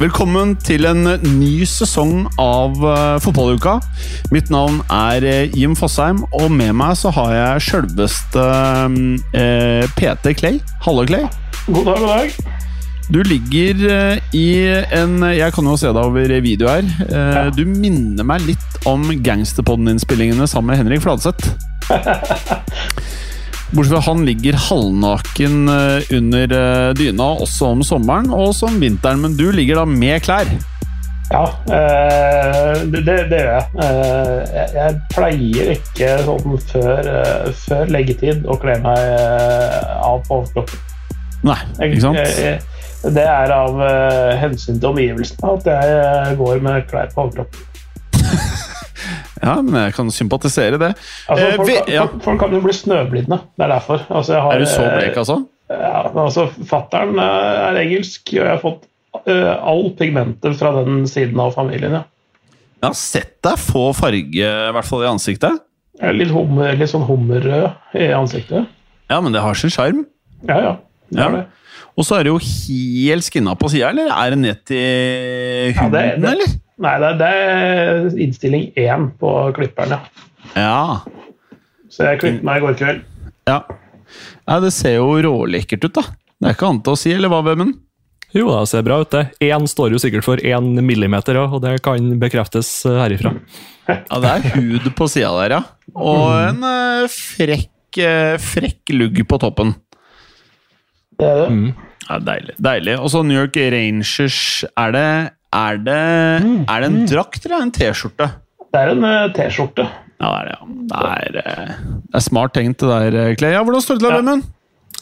Velkommen til en ny sesong av uh, Fotballuka. Mitt navn er uh, Jim Fosheim, og med meg så har jeg sjølveste uh, PT Clay. Hallo, Clay. God dag, god dag. Du ligger i en Jeg kan jo se deg over video her. Uh, Du minner meg litt om Gangsterpodden-innspillingene sammen med Henrik Fladseth. Bortsett fra han ligger halvnaken uh, under uh, dyna også om sommeren og også om vinteren, men du ligger da med klær. Ja, eh, det, det det gjør jeg. Eh, jeg. Pleier ikke sånn før, eh, før leggetid å kle meg eh, av på overkroppen. Nei, ikke sant? jeg- jeg- Det er av eh, hensyn til omgivelsene at jeg eh, går med klær på overkroppen. Ja, men jeg kan sympatisere det. Altså, Eh, folk, vi- kan- ja. folk, folk kan jo bli snøblidne. Det er derfor. Altså, jeg har, Er du så eh, blek, altså? Ja, altså, Fattern er engelsk, og jeg har fått uh, all pigmentet fra den siden av familien. Ja. Jeg har sett deg få farge, i hvert fall i ansiktet. Litt, hummer, litt sånn hummerrød i ansiktet. Ja, men det har sin sjarm. Ja, ja. Det Ja. er det. Og så er det jo helt skinna på sida, eller er det ned til Ja, huden, det- det- eller? Nei, det er, det er innstilling én på klipperen, ja. Ja. Så jeg klippet meg i går kveld. ja. Ja, det ser jo rålekkert ut, da. Det er ikke annet å si, eller hva, Vemund? Jo, det ser bra ut, det. Én står jo sikkert for én millimeter, og det kan bekreftes eh, herifra. Ja, det er hud på sida der, ja. Og en eh, frekk, eh, frekk lugg på toppen. Det er det. Mm. Ja, Deilig. deilig. Og så New York Rangers Er det Er det, er det en drakt eller er en T-skjorte? Det er en eh, T-skjorte. Ja, det er det. ja. Det er, eh, det er smart tenkt, det der, eh, Clay. Ja, hvordan står det til, Ja.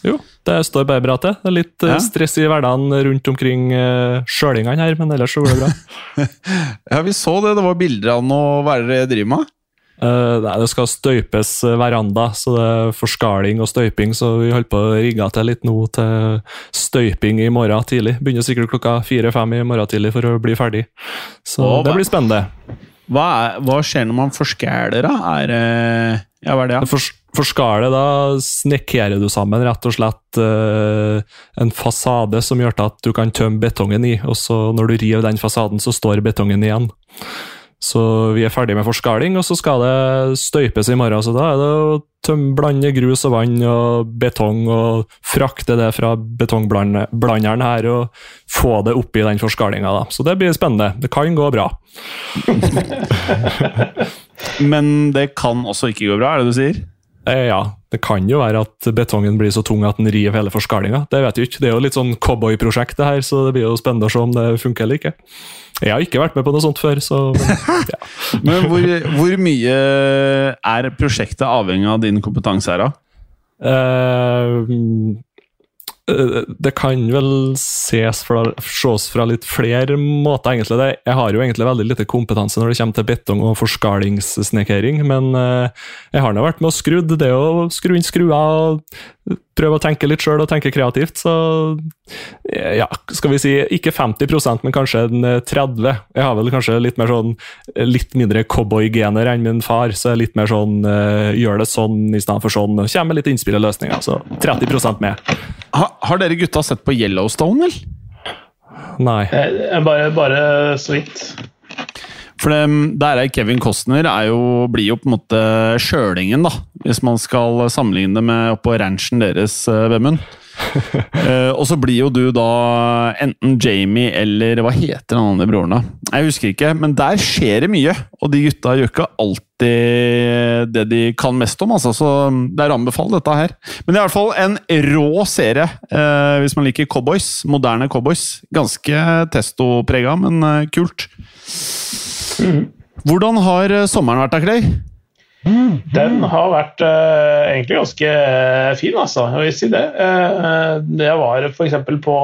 Jo, det står bare bra til. Det er litt Ja. stress i hverdagen rundt omkring uh, sjølingene her, men ellers så går det bra. Ja, vi så det. Det var bilder av noe Hva er det dere driver med? Nei, det skal støypes eh, veranda, så det er forskaling og støyping, så vi holder på å rigge til litt nå til støyping i morgen tidlig. Begynner sikkert klokka fire-fem i morgen tidlig for å bli ferdig. Så Å, det blir spennende. Hva, er, hva skjer når man forskæler, da? Er eh, Ja, hva er det? Ja? For, forskalet, da snekkerer du sammen rett og slett uh, en fasade som gjør til at du kan tømme betongen i, og så når du river den fasaden, så står betongen igjen. Så vi er ferdig med forskaling, og så skal det støypes i morgen. Så da er det å blande grus og vann og betong og frakte det fra betongblanderen her og få det oppi den forskalinga. da. Så det blir spennende. Det kan gå bra. Men det kan også ikke gå bra, er det du sier? Eh, ja, det kan jo være at betongen blir så tung at den river hele forskalinga. Det vet jeg ikke. Det er jo litt sånn cowboyprosjekt, det her, så det blir jo spennende å se om det funker eller ikke. Jeg har ikke vært med på noe sånt før, så men, ja. Men hvor, hvor mye er prosjektet avhengig av din kompetanse her, da? Eh, det kan vel ses fra, ses fra litt flere måter, egentlig. Det, jeg har jo egentlig veldig lite kompetanse når det kommer til betong- og forskalingssnekkering, men eh, jeg har nå vært med og skrudd. Det er å skru inn skruer og prøve å tenke litt sjøl og tenke kreativt, så eh, ja, skal vi si ikke 50% men kanskje en eh, 30 Jeg har vel kanskje litt mer sånn eh, litt mindre cowboygener enn min far, så jeg er litt mer sånn eh, gjør det sånn i stedet for sånn. og Kommer med litt innspill og løsninger, så 30% med. Ha, har dere gutta sett på Yellowstone, eller? Nei. Jeg, jeg bare, bare så vidt. For det, der er Kevin Costner er jo, blir jo på en måte sjølingen, da. Hvis man skal sammenligne det med oppå ranchen deres, eh, Vemund. uh, og så blir jo du da enten Jamie eller hva heter den andre broren da? Jeg husker ikke, men der skjer det mye. Og de gutta gjør ikke alltid det de kan mest om, altså. Så det er å anbefale dette her. Men det er i hvert fall en rå serie, uh, hvis man liker cowboys. Moderne cowboys. Ganske testoprega, men uh, kult. Hvordan har eh, sommeren vært da, Clay? Den har vært uh, egentlig ganske eh, fin, altså. Jeg vil si det. Uh, jeg var f.eks. på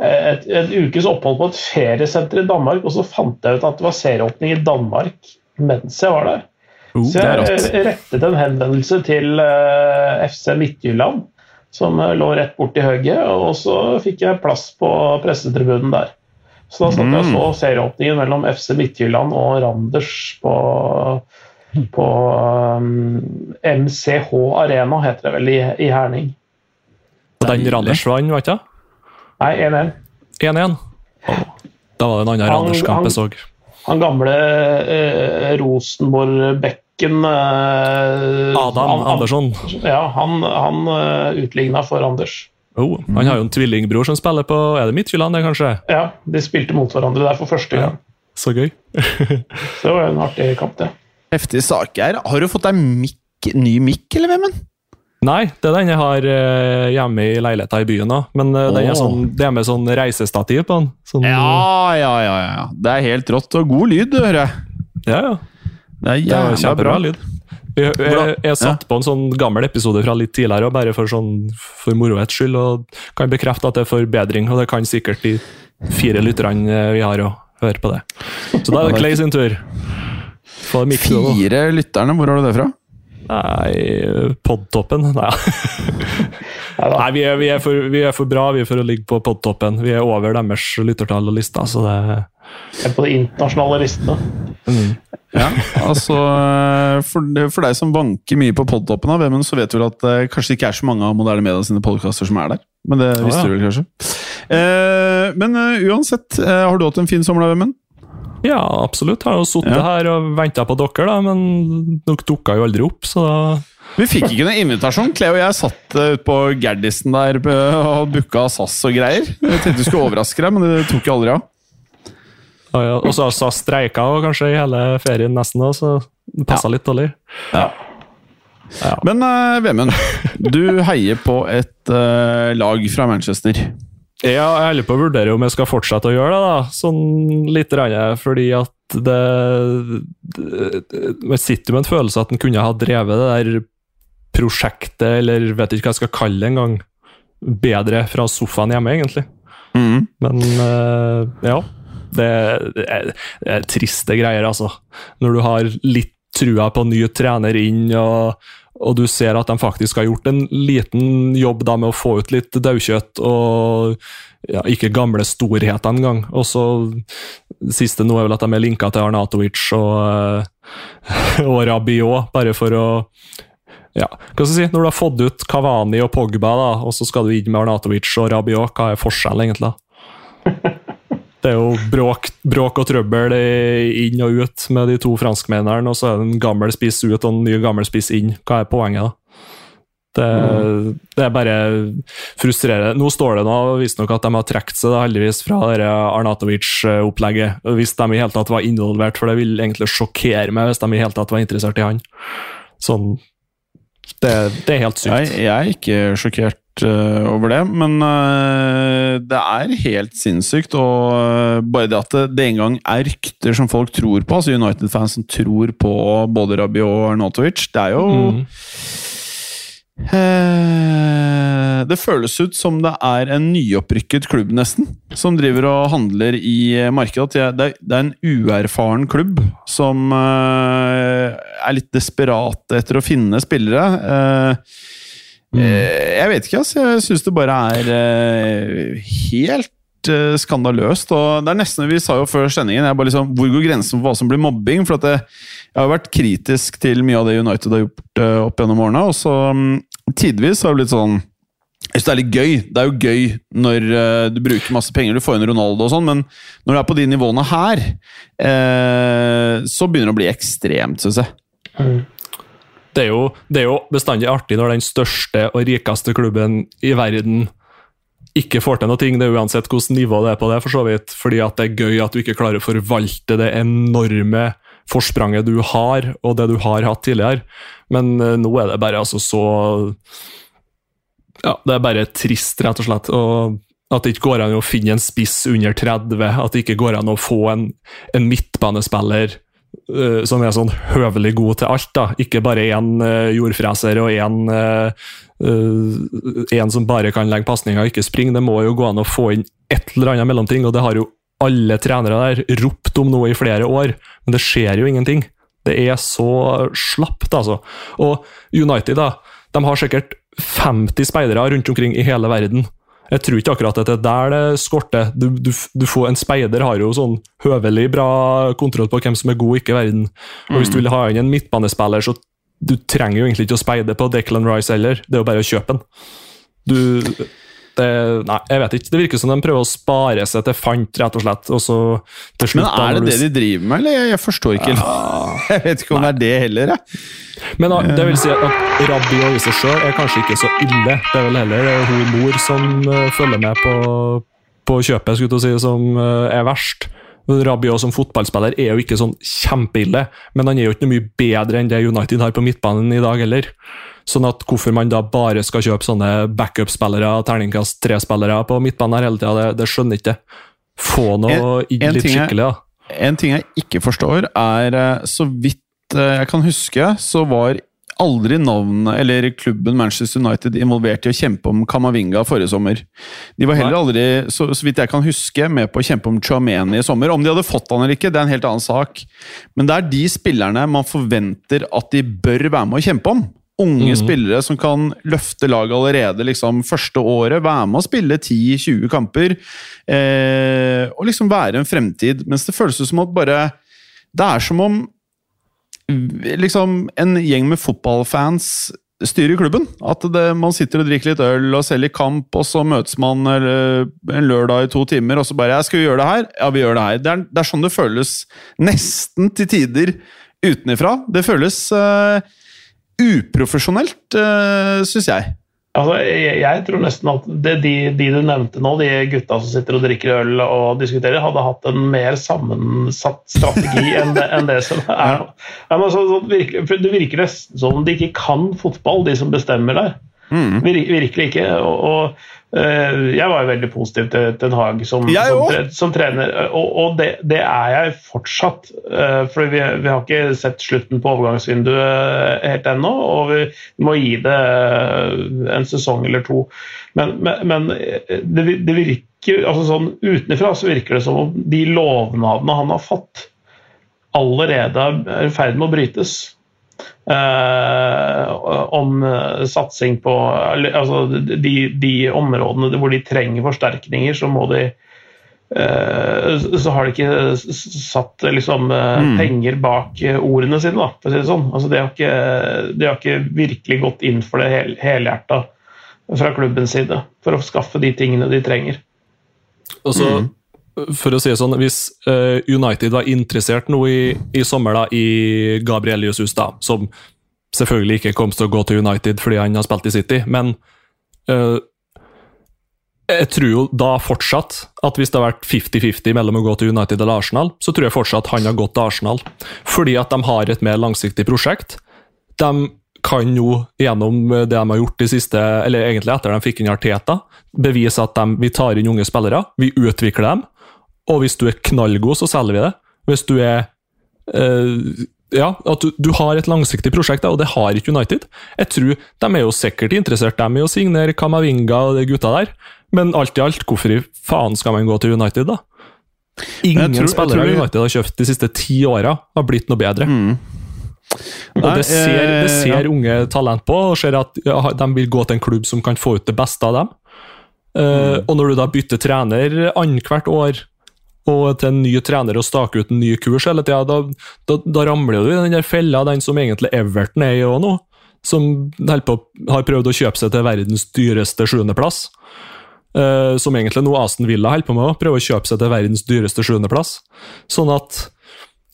et, en ukes opphold på et feriesenter i Danmark, og så fant jeg ut at det var serieåpning i Danmark mens jeg var der. Uh, Så jeg rettet en henvendelse til uh, FC Midtjylland, som lå rett borti hugget, og så fikk jeg plass på pressetribunen der. Så da satt jeg og Mm. så serieåpningen mellom FC Midtjylland og Randers på, på um, MCH Arena, heter det vel, i, i Herning. Og den. Randers vant, var ikke det? Nei, 1-1. 1-1. Da var det en annen Randers-kamp jeg så. Han gamle eh, Rosenborg-bekken eh, Adam han- han- Andersson. Ja, han, han uh, utligna for Anders. Oh, han har jo en tvillingbror som spiller på Er det Midtjylland, det, kanskje? Ja, de spilte mot hverandre der for første gang. Så gøy. Så det var en artig kamp, det. Heftig sak her. Har du fått deg mikk, ny mikk, eller, Vemmen? Nei, det er den jeg har eh, hjemme i leiligheta i byen. da. Men den er sånn, det er med sånn reisestativ på den. Sånn, Ja, ja, ja, ja. Det er helt rått. Og god lyd, hører jeg. ja, ja. Det er Det er kjempebra bra. lyd. Jeg, jeg, jeg satt på en sånn gammel episode fra litt tidligere, og bare for, sånn, for morohets skyld, og kan bekrefte at det er forbedring. Og det kan sikkert de fire lytterne eh, vi har, å høre på det. Så da er det Clay sin tur. Fire lytterne, hvor har du det fra? Nei, podtoppen? Nei. Nei, vi er, vi, er for, vi er for bra vi er for å ligge på podtoppen. Vi er over deres lyttertall og lister, så det er på de internasjonale listene. Ja, altså For, for deg som vanker mye på podtoppen av Vemmen, så vet du vel at det kanskje ikke er så mange av Moderne Media sine podkaster som er der. Men det visste visste ja. du vel kanskje. Eh, men uh, uansett, eh, har du hatt en fin sommer da, Vemmen? Ja, absolutt. Jeg Har jo sittet Ja. her og venta på dere, da, men dere dukka jo aldri opp, så da Vi fikk ikke noen invitasjon. Cleo og jeg satt uh, ute på Gerdisen der eh, og booka SAS og greier. Jeg tenkte vi skulle overraske deg, men det tok jo aldri av. ja, ja. Og så har SAS streika kanskje i hele ferien nesten så det passa litt dårlig. Men uh, Vemund, du heier på et uh, lag fra Manchester. Ja, jeg holder på å vurdere om jeg skal fortsette å gjøre det, da. Sånn litt, grann, fordi at det, Man sitter med en følelse at en kunne ha drevet det der prosjektet, eller vet ikke hva jeg skal kalle det engang, bedre fra sofaen hjemme, egentlig. Mm. Men eh, ja. Det, det, er, det er triste greier, altså. Når du har litt trua på ny trener inn, og, og du ser at de faktisk har gjort en liten jobb da med å få ut litt daukjøtt, og ja, ikke gamle storheter engang. Og så siste nå er vel at de er linka til Arnatovic og, eh, og Rabiot, bare for å ja, hva skal jeg si, Når du har fått ut Kavani og Pogba, da, og så skal du inn med Arnatovic og Rabiot, hva er forskjellen egentlig? da? Det er jo bråk, bråk og trøbbel inn og ut med de to franskmennene, og så er det en gammel spiss ut og en ny gammel spiss inn. Hva er poenget, da? Det, det er bare frustrerende. Nå står det nå visstnok at de har trukket seg da, heldigvis fra Arnatovic-opplegget. Hvis de i hele tatt var involvert, for det vil egentlig sjokkere meg hvis de i hele tatt var interessert i han. Sånn, det, det er helt sykt. Jeg, jeg er ikke sjokkert over det, men eh, det er helt sinnssykt. Og eh, bare det at det, det engang er rykter som folk tror på, altså United-fans som tror på både Rabiot og Arnautovic, det er jo Mm. Eh, Det føles ut som det er en nyopprykket klubb, nesten, som driver og handler i markedet. Det er- Det er en uerfaren klubb som eh, er litt desperat etter å finne spillere. Eh, eh, Jeg vet ikke, altså. Jeg syns det bare er eh, helt eh, skandaløst. og det er nesten, Vi sa jo før sendingen jeg bare liksom, hvor går grensen for hva som blir mobbing? for at det, Jeg har vært kritisk til mye av det United har gjort opp gjennom årene. og så mm, Tidvis har det blitt sånn jeg synes det er litt gøy. Det er jo gøy når du bruker masse penger, du får inn Ronaldo og sånn, men når du er på de nivåene her, eh, så begynner det å bli ekstremt, syns jeg. Det er, jo, det er jo bestandig artig når den største og rikeste klubben i verden ikke får til noe. Det er uansett hvilket nivå det er på det, for så vidt. Fordi at det er gøy at du ikke klarer å forvalte det enorme forspranget du har, og det du har hatt tidligere. Men uh, nå er det bare altså så Ja, det er bare trist, rett og slett. Og At det ikke går an å finne en spiss under 30, at det ikke går an å få en, en midtbanespiller som er sånn høvelig god til alt. da. Ikke bare én uh, jordfreser og én uh, en som bare kan legge pasninger og ikke springe. Det må jo gå an å få inn et eller annet mellomting, og det har jo alle trenere der ropt om nå i flere år, men det skjer jo ingenting. Det er så slapt, altså. Og United, da. De har sikkert 50 speidere rundt omkring i hele verden. Jeg tror ikke akkurat at det er der det skorter. Du, du, du får, en speider har jo sånn høvelig bra kontroll på hvem som er god ikke verden. Og Hvis du vil ha inn en midtbanespiller, så du trenger jo egentlig ikke å speide på Declan Rice heller. Det er jo bare å kjøpe den. Du, det, nei, jeg vet ikke. Det virker som de prøver å spare seg til fant, rett og slett. Og så til slutt, Men er det det de driver med, eller? Jeg, jeg forstår ikke. Jeg vet ikke om det er det heller, jeg. Men det vil si at Rabiot i seg sjøl er kanskje ikke så ille. Det er vel heller hun mor som uh, følger med på, på kjøpet, skulle jeg si, som uh, er verst. Rabiot som fotballspiller er jo ikke sånn kjempeille, men han er jo ikke noe mye bedre enn det United har på midtbanen i dag heller. Sånn at hvorfor man da bare skal kjøpe sånne backup-spillere, terningkast tre-spillere på midtbanen her hele tida, det, det, skjønner ikke. Få noe inn litt skikkelig, da. En ting jeg ikke forstår, er så vidt jeg kan huske, så var aldri navnet eller klubben Manchester United involvert i å kjempe om Kamavinga forrige sommer. De var heller aldri, så, så vidt jeg kan huske, med på å kjempe om Chouameni i sommer. Om de hadde fått han eller ikke, det er en helt annen sak. Men det er de spillerne man forventer at de bør være med å kjempe om. Unge mm. spillere som kan løfte laget allerede liksom, første året. Være med å spille 10-20 kamper. Eh, og liksom være en fremtid. Mens det føles som at bare Det er som om liksom en gjeng med fotballfans styrer klubben. At det, man sitter og drikker litt øl og selger kamp, og så møtes man en lørdag i to timer, og så bare ja, 'Skal vi gjøre det her?' Ja, vi gjør det her. Det er, det er sånn det føles nesten til tider utenifra. Det føles uh, uprofesjonelt, uh, syns jeg. Altså, jeg, jeg, tror nesten at det, de, de, du nevnte nå, de gutta som sitter og drikker øl og diskuterer, hadde hatt en mer sammensatt strategi enn, det, enn det, som er. Ja, altså, det virker nesten som de ikke kan fotball, de som bestemmer der. Mm. Vir, virkelig ikke. og, og jeg var jo veldig positiv til Ten Hag som, som, som, trener, og, og det, det, er jeg fortsatt. Eh, for vi, vi, har ikke sett slutten på overgangsvinduet helt ennå, og vi må gi det en sesong eller to. Men, men, men det, det, virker altså sånn Utenfra så virker det som om de lovnadene han har fått, allerede er i ferd med å brytes. Eh, om eh, satsing på altså de, de, områdene hvor de trenger forsterkninger, så må de eh, så har de ikke satt liksom, mm. penger bak ordene sine, da, for å si det sånn. Altså, de, har ikke, de har ikke virkelig gått inn for det hel, helhjerta fra klubbens side for å skaffe de tingene de trenger. Og så mm for å si det sånn, Hvis uh, United var interessert nå i, i, sommer da, i Gabriel Jesus, da, som selvfølgelig ikke kom til å gå til United fordi han har spilt i City, men uh, jeg tror jo da fortsatt at hvis det har vært 50-50 mellom å gå til United eller Arsenal, så tror jeg fortsatt han har gått til Arsenal. Fordi at de har et mer langsiktig prosjekt. De kan jo, gjennom det de har gjort de siste, eller egentlig etter de fikk inn Arteta, bevise at de, vi tar inn unge spillere, vi utvikler dem, og hvis du er knallgod, så selger vi det. Hvis du er uh, ja, at du, du, har et langsiktig prosjekt, og det har ikke United. Jeg tror De er jo sikkert interessert dem i å signere Kamavinga og de gutta der, men alt i alt, hvorfor i faen skal man gå til United, da? Ingen tror, spillere vi... United har kjøpt de siste ti åra, har blitt noe bedre. Mm. Og det ser, det eh, ser ja. unge talent på, og ser at ja, de vil gå til en klubb som kan få ut det beste av dem. Uh, mm. Og når du da bytter trener annethvert år, og til en ny trener å stake ut en ny kurs hele tida, da, da, da, ramler du i den der fella, den som egentlig Everton er i òg nå. Som på, har prøvd å kjøpe seg til verdens dyreste sjuendeplass. Uh, som egentlig nå Aston Villa holder på med, prøver å kjøpe seg til verdens dyreste sjuendeplass. Sånn at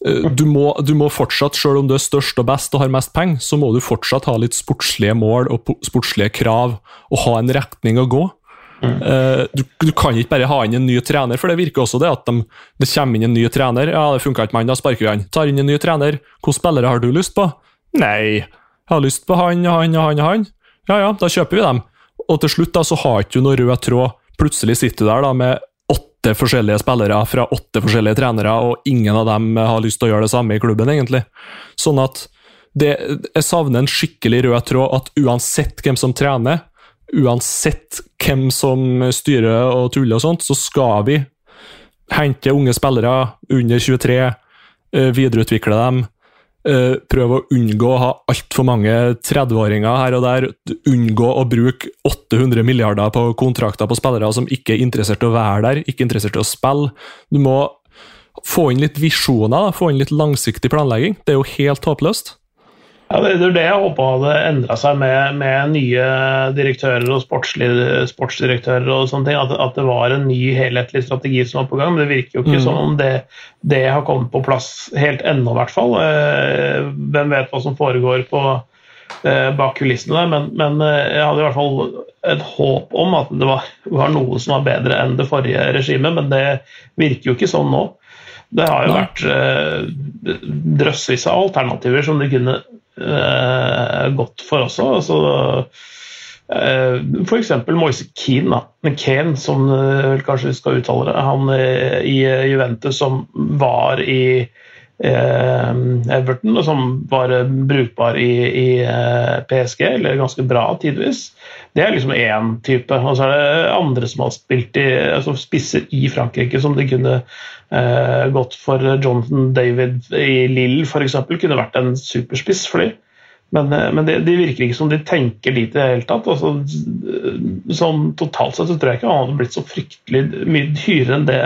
uh, du, må, du, må, fortsatt, selv om du er størst og best og har mest penger, så må du fortsatt ha litt sportslige mål og sportslige krav, og ha en retning å gå. Uh, du, du, kan ikke bare ha inn en ny trener, for det virker også det at de, det kommer inn en ny trener. Ja, det funka ikke med han, da sparker vi han. Tar inn en ny trener. Hvilke spillere har du lyst på? Nei, jeg har lyst på han han han han. Ja ja, da kjøper vi dem. Og til slutt da så har ikke du noe rød tråd Plutselig sitter du der da med åtte forskjellige spillere fra åtte forskjellige trenere, og ingen av dem har lyst til å gjøre det samme i klubben, egentlig. Sånn at det, jeg savner en skikkelig rød tråd at uansett hvem som trener, uansett hvem som styrer og tuller og sånt, så skal vi hente unge spillere under 23, eh, videreutvikle dem. eh, Prøve å unngå å ha altfor mange 30-åringer her og der. Unngå å bruke 800 milliarder på kontrakter på spillere som ikke er interessert i å være der, ikke interessert i å spille. Du må få inn litt visjoner, få inn litt langsiktig planlegging. Det er jo helt håpløst. Ja, Det er det jeg håpa hadde endra seg med, med, nye direktører og sportsdirektører. og sånne ting, at, at, det var en ny helhetlig strategi som var på gang. Men det virker jo ikke mm. som om det, det, har kommet på plass helt ennå, i hvert fall. Eh, hvem vet hva som foregår på, eh, bak kulissene der. Men, men, eh, jeg hadde i hvert fall et håp om at det var, var noe som var bedre enn det forrige regimet, men det virker jo ikke sånn nå. Det har jo vært eh, drøssevis av alternativer som det kunne godt for også. Altså, eh, F.eks. Moise Keane, da. Kane, som vel kanskje vi skal uttale det. Han eh, i Juventus som var i eh, Everton, og som var brukbar i, i eh, PSG, eller ganske bra tidvis. Det er liksom én type. Og så er det andre som har spilt i, altså spisser i Frankrike, som det kunne eh, gått for Jonathan David i Lill f.eks. Kunne vært en superspiss for dem. Men, eh, men det, de virker ikke som de tenker dit i det hele tatt. Altså, sånn Totalt sett så tror jeg ikke han hadde blitt så fryktelig mye dyrere enn det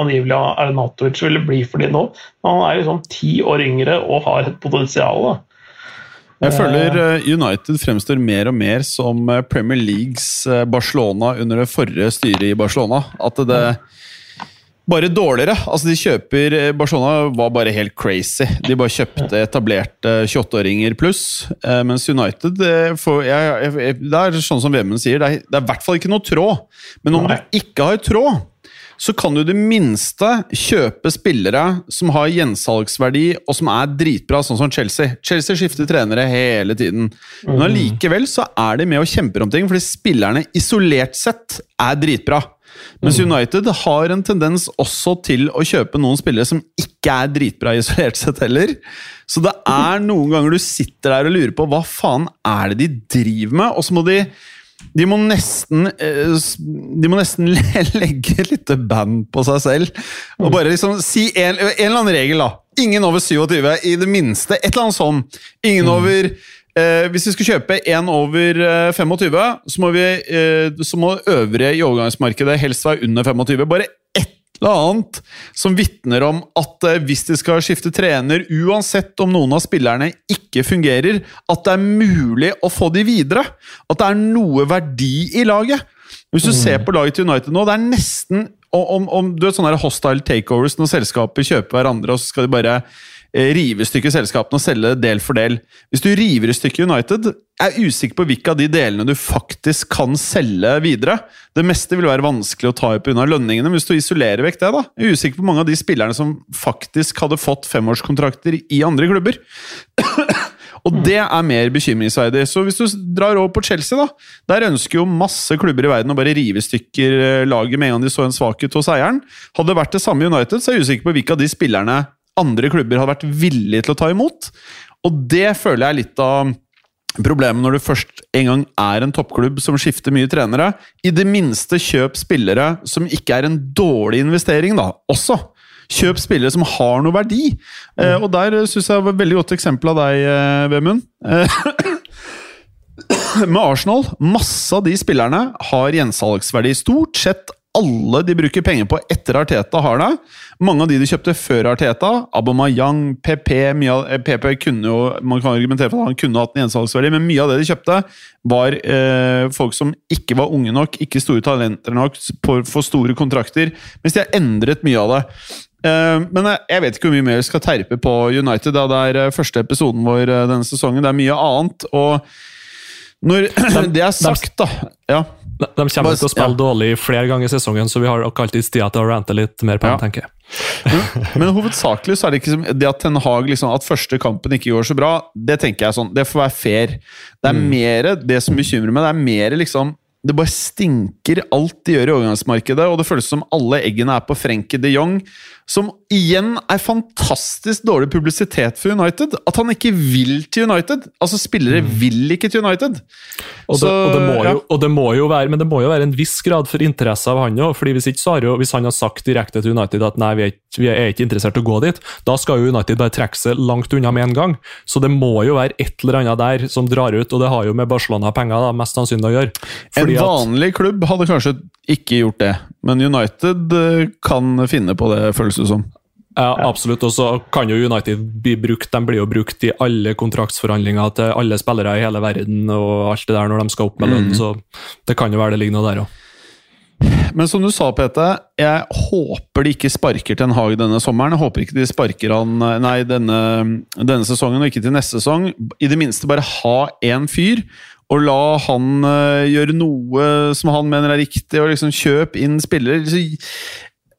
angivelig Arnatovic ville bli for dem nå. Han er liksom ti år yngre og har et potensial. da. Jeg føler eh, United fremstår mer og mer som eh, Premier Leagues eh, Barcelona under det forrige styret i Barcelona. At det bare dårligere. Altså, de kjøper Barcelona var bare helt crazy. De bare kjøpte etablerte 28-åringer pluss. Mens United for, jeg, jeg, Det er sånn som Vemund sier, er, det er i hvert fall ikke noe tråd. Men om du ikke har tråd så kan du i det minste kjøpe spillere som har gjensalgsverdi, og som er dritbra, sånn som Chelsea. Chelsea skifter trenere hele tiden. Men mm. allikevel så er de med og kjemper om ting, fordi spillerne isolert sett er dritbra. Mens mm. United har en tendens også til å kjøpe noen spillere som ikke er dritbra isolert sett heller. Så det er noen ganger du sitter der og lurer på hva faen er det de driver med, og så må de de må nesten eh, De må nesten legge et lite band på seg selv. Og bare liksom si en, en eller annen regel, da. Ingen over 27, i det minste. Et eller annet sånn. Ingen mm. over eh, Hvis vi skal kjøpe en over eh, 25, så må, vi, eh, så må øvrige i overgangsmarkedet helst være under 25. Bare eller annet som vitner om at eh, hvis de skal skifte trener, uansett om noen av spillerne ikke fungerer, at det er mulig å få de videre. At det er noe verdi i laget. Hvis du mm. ser på laget til United nå, det er nesten om, om du vet sånne hostile takeovers når selskaper kjøper hverandre, og så skal de bare rive i stykker selskapene og selge del for del. Hvis du river i stykker United, jeg usikker på hvilke av de delene du faktisk kan selge videre. Det meste vil være vanskelig å ta i pga. lønningene, hvis du isolerer vekk det. da. Jeg er usikker på mange av de spillerne som faktisk hadde fått femårskontrakter i andre klubber. Og det er mer bekymringsverdig. Så hvis du drar over på Chelsea, da, der ønsker jo masse klubber i verden å bare rive stykker eh, laget med en gang de så en svakhet hos eieren. Hadde det vært det samme i United, så er jeg usikker på hvilke av de spillerne andre klubber hadde vært villige til å ta imot. Og det føler jeg er litt av problemet når du først en gang er en toppklubb som skifter mye trenere. I det minste kjøp spillere som ikke er en dårlig investering, da, også. Kjøp spillere som har noe verdi. Mm. Eh, og der syns jeg var et veldig godt eksempel av deg, eh, Vemund. Eh, med Arsenal, masse av de spillerne har gjensalgsverdi. Stort sett alle de bruker penger på etter Arteta har det. Mange av de de kjøpte før Arteta, Abomayang, PP PP eh, kunne jo, Man kan argumentere for at han kunne hatt en gjensalgsverdi, men mye av det de kjøpte, var eh, folk som ikke var unge nok, ikke store talenter nok, for, for store kontrakter. Mens de har endret mye av det. Eh, men jeg vet ikke hvor mye mer vi skal terpe på United. Da. Det er eh, første episoden vår eh, denne sesongen. Det er mye annet. og når det er sagt, da ja. De, kommer Bare, til å spille ja. dårlig flere ganger i sesongen, så vi har nok alltid tid til å rante litt mer på ja. tenker jeg. Men, men hovedsakelig så er det ikke som, det at Ten Hag liksom, at første kampen ikke går så bra. Det tenker jeg sånn, det får være fair. Det er mm. mer det som bekymrer meg. Det er mer liksom det bare stinker alt de gjør i overgangsmarkedet, og det føles som alle eggene er på Frenkie de Jong, som igjen er fantastisk dårlig publisitet for United. At han ikke vil til United. Altså, spillere Mm. vil ikke til United. Og det, Så, og, det må ja. jo, og det må jo være Men det må jo være en viss grad for interesse av han òg. Hvis hvis han har sagt direkte til United at nei, vi er, ikke, vi er ikke interessert i å gå dit, da skal jo United bare trekke seg langt unna med en gang. Så det må jo være et eller annet der som drar ut, og det har jo med Barcelona-penger da, mest sannsynlig å gjøre. En Fordi at- vanlig klubb hadde kanskje ikke gjort det, men United eh, kan finne på det, føles det som. Ja, absolutt. Og så kan jo United bli brukt De blir jo brukt i alle kontraktsforhandlinger til alle spillere i hele verden og alt det der når de skal opp med lønn, så det kan jo være det ligger noe der òg. Men som du sa, Pete, jeg håper de ikke sparker Ten Hag denne sommeren. Jeg håper ikke de sparker han nei, denne, denne sesongen og ikke til neste sesong. I det minste bare ha én fyr, og la han eh, gjøre noe som han mener er riktig, og liksom kjøp inn spillere.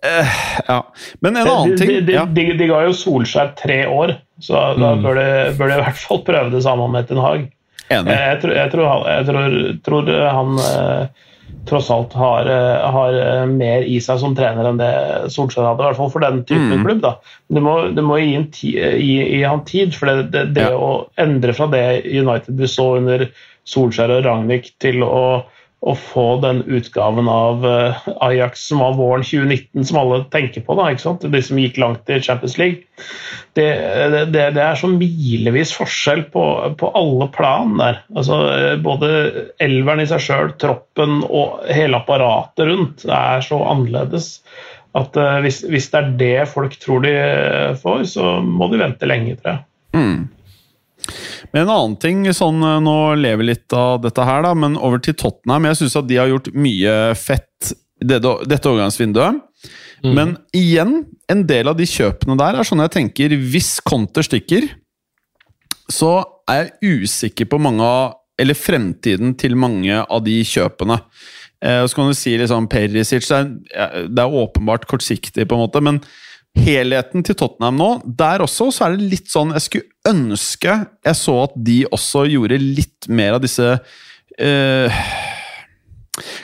Eh, ja. Men en annen ting de, ja. de, de ga jo Solskjær tre år, så da Mm. bør, de, bør de i hvert fall prøve det samme med Ten Hag. Enig. Jeg, jeg, tror, jeg, tror, jeg tror, tror han eh, tross alt har, eh, har eh, mer i seg som trener enn det Solskjær hadde, i hvert fall for den typen Mm. klubb. da. Du må, du må gi, en ti, gi, gi han tid, for det, det, det Ja. å endre fra det United vi så under Solskjær og Ragnhild, til å, å få den utgaven av eh, Ajax som var våren 2019, som alle tenker på, da, ikke sant? de som gikk langt i Champions League, det, det, det er så milevis forskjell på, på alle plan der. Altså, eh, både elveren i seg sjøl, troppen og hele apparatet rundt er så annerledes at eh, hvis, hvis det er det folk tror de får, så må de vente lenge, tror jeg. Mm. Men en annen ting, sånn, eh, nå lever litt av dette her, da, men over til Tottenham. Jeg syns at de har gjort mye fett dette, overgangsvinduet. overgangsvinduet. Men igjen, en del av de kjøpene der er sånn jeg tenker Hvis Conter stikker, så er jeg usikker på mange av Eller fremtiden til mange av de kjøpene. Eh, så kan du si liksom Perisic det er, det er åpenbart kortsiktig, på en måte, men helheten til Tottenham nå, der også så er det litt sånn Jeg skulle ønske jeg så at de også gjorde litt mer av disse eh,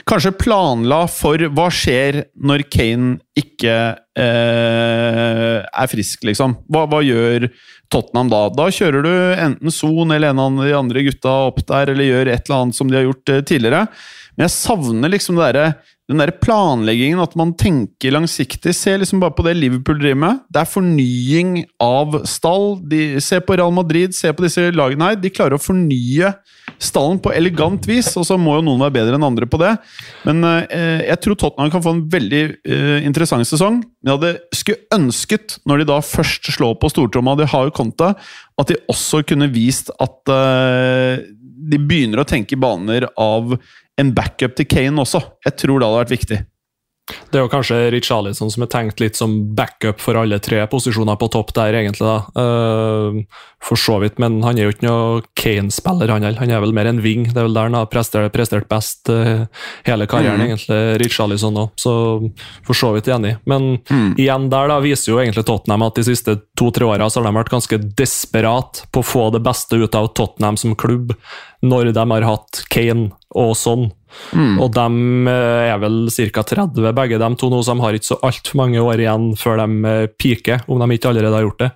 Kanskje planla for hva skjer når Kane ikke eh, er frisk, liksom. Hva, hva gjør Tottenham da? Da kjører du enten Son eller en av de andre gutta opp der, eller gjør et eller annet som de har gjort eh, tidligere. Men jeg savner liksom det derre den der planleggingen, at man tenker langsiktig. Se liksom bare på det Liverpool driver med. Det er fornying av stall. De, se på Real Madrid, se på disse lagene her. De klarer å fornye stallen på elegant vis, og så må jo noen være bedre enn andre på det. Men eh, jeg tror Tottenham kan få en veldig eh, interessant sesong. Men jeg hadde skulle ønsket, når de da først slår på stortromma, de har jo konta, at de også kunne vist at eh, de begynner å tenke i baner av en backup til Kane også. Jeg tror det hadde vært viktig. Det er jo kanskje Richarlison som er tenkt litt som backup for alle tre posisjoner på topp der, egentlig. da. Uh, for så vidt, men han er jo ikke noe Kane-spiller, han heller. Han er vel mer en wing. Det er vel der han har prestert, prestert best uh, hele karrieren, Mm. egentlig. Richarlison òg, så for så vidt enig. Men Mm. igjen der da viser jo egentlig Tottenham at de siste to-tre åra har de vært ganske desperat på å få det beste ut av Tottenham som klubb, når de har hatt Kane og sånn. Og de eh, er vel ca. 30, begge de to nå, så de har ikke så altfor mange år igjen før de piker, peaker, om de ikke allerede har gjort det.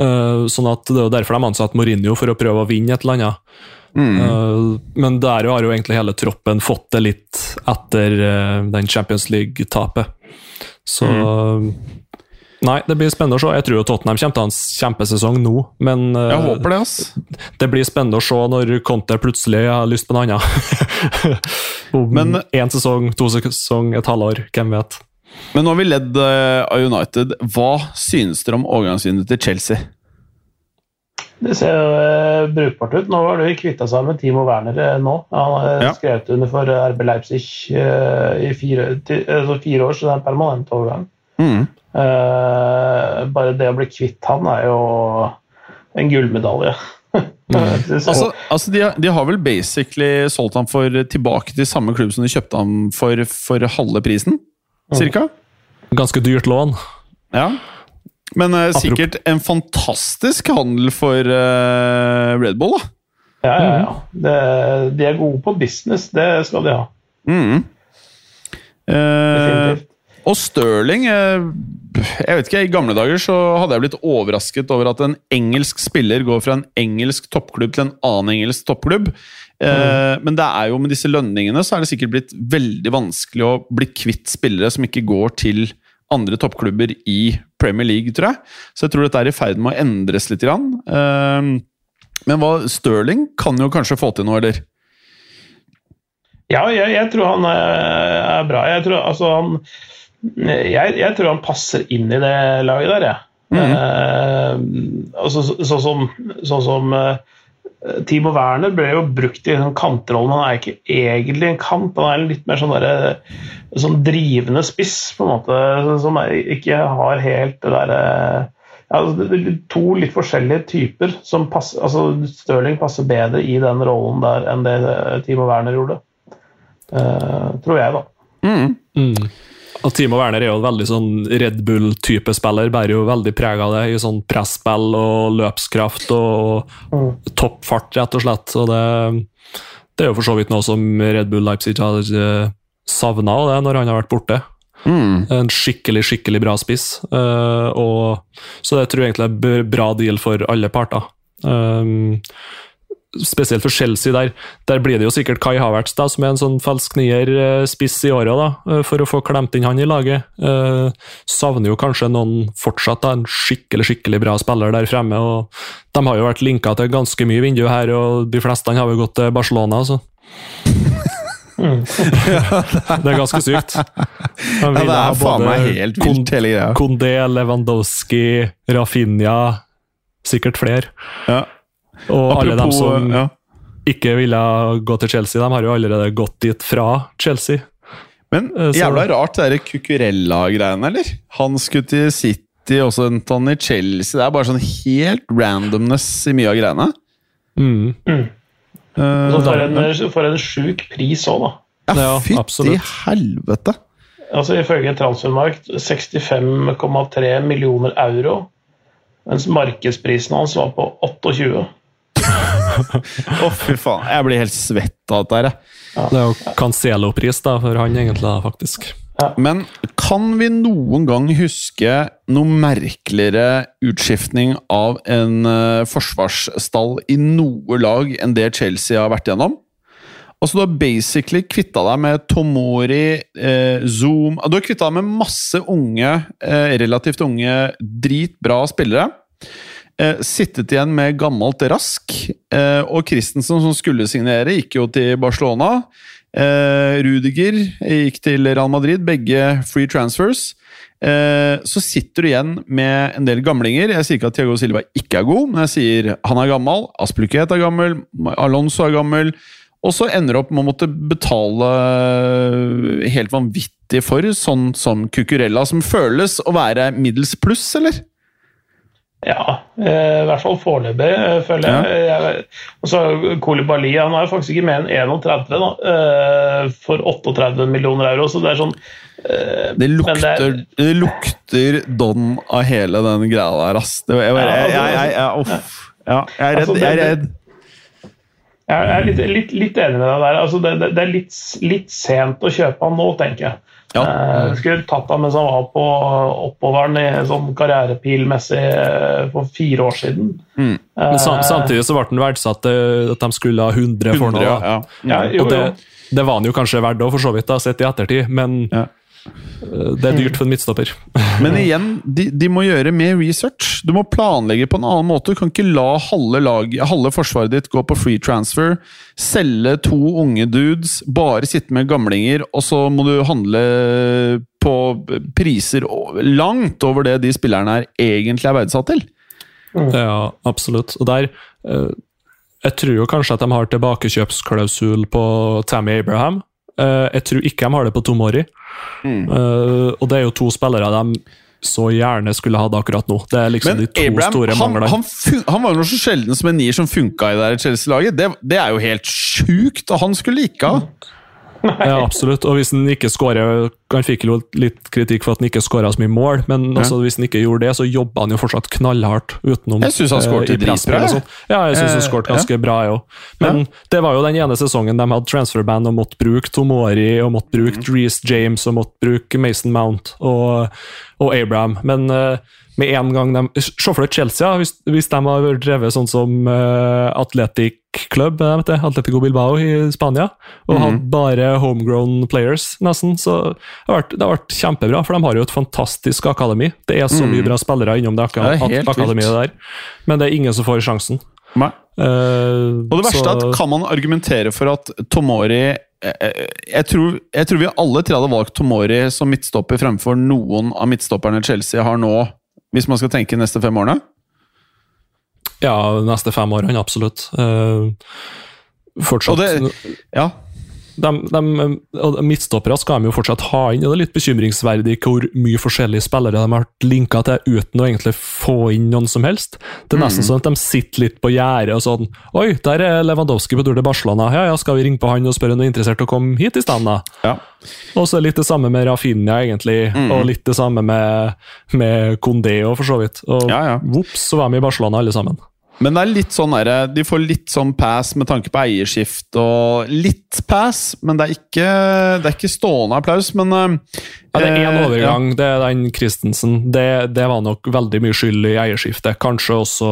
Eh, sånn at Det er jo derfor de ansatte Mourinho, for å prøve å vinne et eller annet. Mm. men der har jo egentlig hele troppen fått det litt etter eh, den Champions League-tapet. Så Nei, det blir spennende å se. Jeg tror jo Tottenham kommer til å ha en kjempesesong nå, men eh, Jeg håper det, ass. det blir spennende å se når Conte plutselig har lyst på noe annet. Om Men- én sesong, to sesong, et halvår, hvem vet. Men nå har vi ledd eh, av United. Hva synes dere om overgangsvinduet til Chelsea? Det ser jo eh, brukbart ut. Nå har de kvitta seg med Timo Werner eh, nå. Han har Ja. skrevet under for RB Leipzig i fire, til, altså fire år, så det er en permanent overgang. Mm. Eh, bare det å bli kvitt han er jo en gullmedalje. Altså, altså de, har- de har vel basically solgt han for tilbake til samme klubb som de kjøpte han for, for halve prisen? Cirka? Ganske dyrt lån. Ja. Men uh, sikkert en fantastisk handel for uh, Red Bull, da. ja, ja, ja. Det, de er gode på business, det skal de ha. Mm. Uh, Definitivt. Og Stirling eh, Jeg vet ikke, I gamle dager så hadde jeg blitt overrasket over at en engelsk spiller går fra en engelsk toppklubb til en annen engelsk toppklubb. Mm. Men det er jo med disse lønningene så er det sikkert blitt veldig vanskelig å bli kvitt spillere som ikke går til andre toppklubber i Premier League, tror jeg. Så jeg tror dette er i ferd med å endres litt. Eh, Men hva Stirling kan jo kanskje få til noe, eller? Ja, jeg, jeg tror han er bra. Jeg tror, altså, han, jeg, jeg tror han passer inn i det laget der, jeg. Eh, altså, så- sånn som, så som uh, Timo Werner ble jo brukt i en kantrollen. men han er ikke egentlig en kant. Han er litt mer sånn, der, sånn drivende spiss, på en måte, som er, ikke har helt det derre ja, altså, To litt forskjellige typer. som passer, altså Stirling passer bedre i den rollen der enn det eh, Timo Werner gjorde. Uh, tror jeg, da. Mm. Mm. Og Timo Werner er jo en veldig sånn Red Bull-type spiller, bærer jo veldig preg av det i sånn presspill og løpskraft og Mm. toppfart, rett og slett. Og det, det er jo for så vidt noe som Red Bull Leipzig har uh, savna når han har vært borte. Mm. En skikkelig, skikkelig bra spiss. Uh, og, så det tror jeg egentlig er bra deal for alle parter. Um, spesielt for Chelsea der. Der blir det jo sikkert Kai Havertz, da, som er en sånn falsk nier-spiss i året, da, eh, for å få klemt inn han i laget. Eh, savner jo kanskje noen fortsatt, da, en skikkelig skikkelig bra spiller der fremme. og De har jo vært linka til ganske mye vindu her, og de fleste har jo gått til Barcelona. altså. det er ganske sykt. Ja, det er faen meg helt vilt, hele greia. Kondé, Lewandowski, Rafinha, sikkert flere. Ja. Og alle dem som ja. ikke ville gå til Chelsea, de har jo allerede gått dit fra Chelsea. Men Eh, så- jævla rart det Cucurella-greiene, eller? Han skulle til City, også endte han i Chelsea. Det er bare sånn helt randomness i mye av greiene. Mm. Eh, Så for en, for en sjuk pris òg, da. ja, Ja, fytti helvete! Altså Ifølge Transfermarkt 65,3 millioner euro. Mens markedsprisen hans var på 28. Å, fy faen. Jeg blir helt svett av dette her. jeg. Det er jo Cancelo-pris da, for han egentlig, da, faktisk. Men kan vi noen gang huske noe merkeligere utskiftning av en uh, forsvarsstall i noe lag enn det Chelsea har vært gjennom? Altså, Du har basically kvitta deg med Tomori, eh, Zoom Du har kvitta deg med masse unge, eh, relativt unge, dritbra spillere. Eh, sittet igjen med gammelt rask. Eh, og Christensen, som skulle signere, gikk jo til Barcelona. Eh, Rudiger gikk til Real Madrid, begge free transfers. Så sitter du igjen med en del gamlinger. Jeg sier ikke at Thiago Silva ikke er god, men jeg sier han er gammel. Aspluket er gammel, Alonso er gammel. Og så ender du opp med å måtte betale helt vanvittig for sånn som Cucurella, som føles å være middels pluss, eller? Ja, eh, i hvert fall foreløpig, eh, føler jeg. jeg. Og så Kolibali han er faktisk ikke mer enn 31 da, eh, for 38 millioner euro. Så det er sånn Det lukter, det lukter Don av hele den greia der, ass. Det, jeg, jeg, jeg, jeg, jeg, jeg. Ja, jeg er Altså, redd. det- Jeg er redd. Jeg er litt, litt, litt enig med deg der. Altså, det, det, det er litt, litt sent å kjøpe han nå, tenker jeg. Ja. Eh, skulle tatt ham mens han var på oppoveren i sånn karrierepilmessig eh, for fire år siden. Mm. Men sam Eh, samtidig så ble han verdsatt at de skulle ha 100 for 100, noe. ja. ja. ja, jo, Og det, det var han jo kanskje verdt òg, for så vidt, da, sett i ettertid, men Ja. Eh, det er dyrt for en midtstopper. Men igjen, de, de må gjøre mer research. Du må planlegge på en annen måte. Du kan ikke la halve, lag, halve forsvaret ditt gå på free transfer, selge to unge dudes, bare sitte med gamlinger, og så må du handle på priser langt over det de spillerne her egentlig er verdsatt til. Ja, absolutt. Og der eh, Jeg tror jo kanskje at de har tilbakekjøpsklausul på Tammy Abraham. Eh, jeg tror ikke de har det på Tomori. Eh, og det er jo to spillere de så gjerne skulle hatt akkurat nå. Det er liksom Men de to Abraham store han, manglene. han, fun- han var jo noe så sjelden som en nier som funka i det Chelsea-laget. Det, det er jo helt sjukt, og han skulle ikke ha. Ja, absolutt. Og hvis han ikke skårer Han fikk jo litt kritikk for at han ikke skåra så mye mål, men Ja. hvis han ikke gjorde det, så jobba han jo fortsatt knallhardt utenom. Jeg synes han skåret eh, dritbra. Ja, jeg syns han Eh, skåret ganske bra, jeg òg. Men det var jo den ene sesongen de hadde transferband og måtte bruke Tomori og måtte bruke Mm. Reece James og måtte bruke Mason Mount og, og Abraham. Men eh, med en gang de Se for deg Chelsea, hvis, hvis de har drevet sånn som uh, Athletic Club, eh, vet du, Atletico Bilbao i Spania, og Mhm. hatt bare homegrown players, nesten, så det har, vært, det har vært kjempebra. For de har jo et fantastisk akademi. Det er så mye bra spillere innom det, ak det ak akademiet der, men det er ingen som får sjansen. Eh, Og det verste så- er at kan man argumentere for at Tomori eh, eh, jeg tror, jeg tror vi alle tre hadde valgt Tomori som midtstopper fremfor noen av midtstopperne Chelsea har nå, hvis man skal tenke neste fem årene. Ja, neste fem årene, absolutt. Uh, fortsatt Og det- Ja, de, de, Midtstoppere skal de jo fortsatt ha inn, det er litt bekymringsverdig hvor mye forskjellige spillere de har vært linka til uten å egentlig få inn noen som helst. Det er nesten sånn at de sitter litt på gjerdet og sånn Oi, der er Lewandowski på tur til Barcelona. Ja, ja, skal vi ringe på han og spørre om han er interessert i å komme hit i stedet, ja. Og så litt det samme med Rafinha, egentlig. Og litt det samme med, med Condeo, for så vidt. Og Ja, ja. vops, så var de i Barcelona alle sammen. Men det er litt sånn der, de får litt sånn pass med tanke på eierskift og litt pass, men det er ikke, det er ikke stående applaus. Men eh, Ja, det er én overgang, overgang, det er den Christensen. Det, det var nok veldig mye skyld i eierskiftet. Kanskje også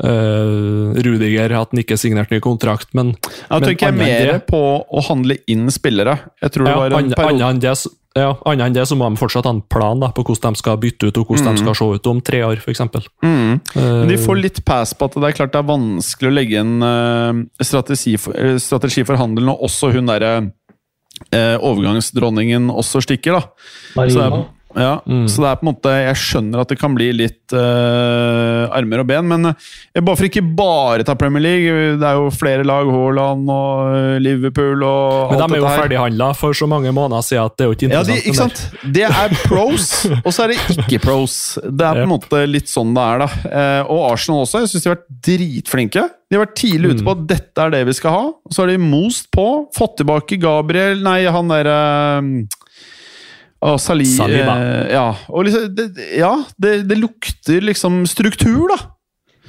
Uh, Rudiger, at han ikke signerte ny kontrakt, men Ja, jeg men tenker jeg mer det- på å handle inn spillere. Jeg tror det ja, var en periode annet enn det, ja, annet enn det så må de fortsatt ha en plan da, på hvordan de skal bytte ut, og hvordan de skal se ut om tre år, for Mm. Men de får litt pass på at det er klart det er vanskelig å legge en uh, strategi, for, eh, strategi for handel når også hun derre uh, overgangsdronningen også stikker, da. Så Marina. er, ja, så det er på en måte Jeg skjønner at det kan bli litt uh, armer og ben, men eh, bare for ikke bare ta Premier League Det er jo flere lag, Haaland og eh, Liverpool og Men de er jo ferdighandla for så mange måneder siden at det er jo ikke Ja, de, ikke sant? Det er pros, og så er det ikke pros. Det er på en måte litt sånn det er, da. Og Arsenal også. Jeg syns de har vært dritflinke. De har vært tidlig ute på at dette er det vi skal ha. Og så har de most på. Fått tilbake Gabriel Nei, han derre uh, Sali, Saliba. eh, ja, og liksom, det, ja det, det lukter liksom struktur, da.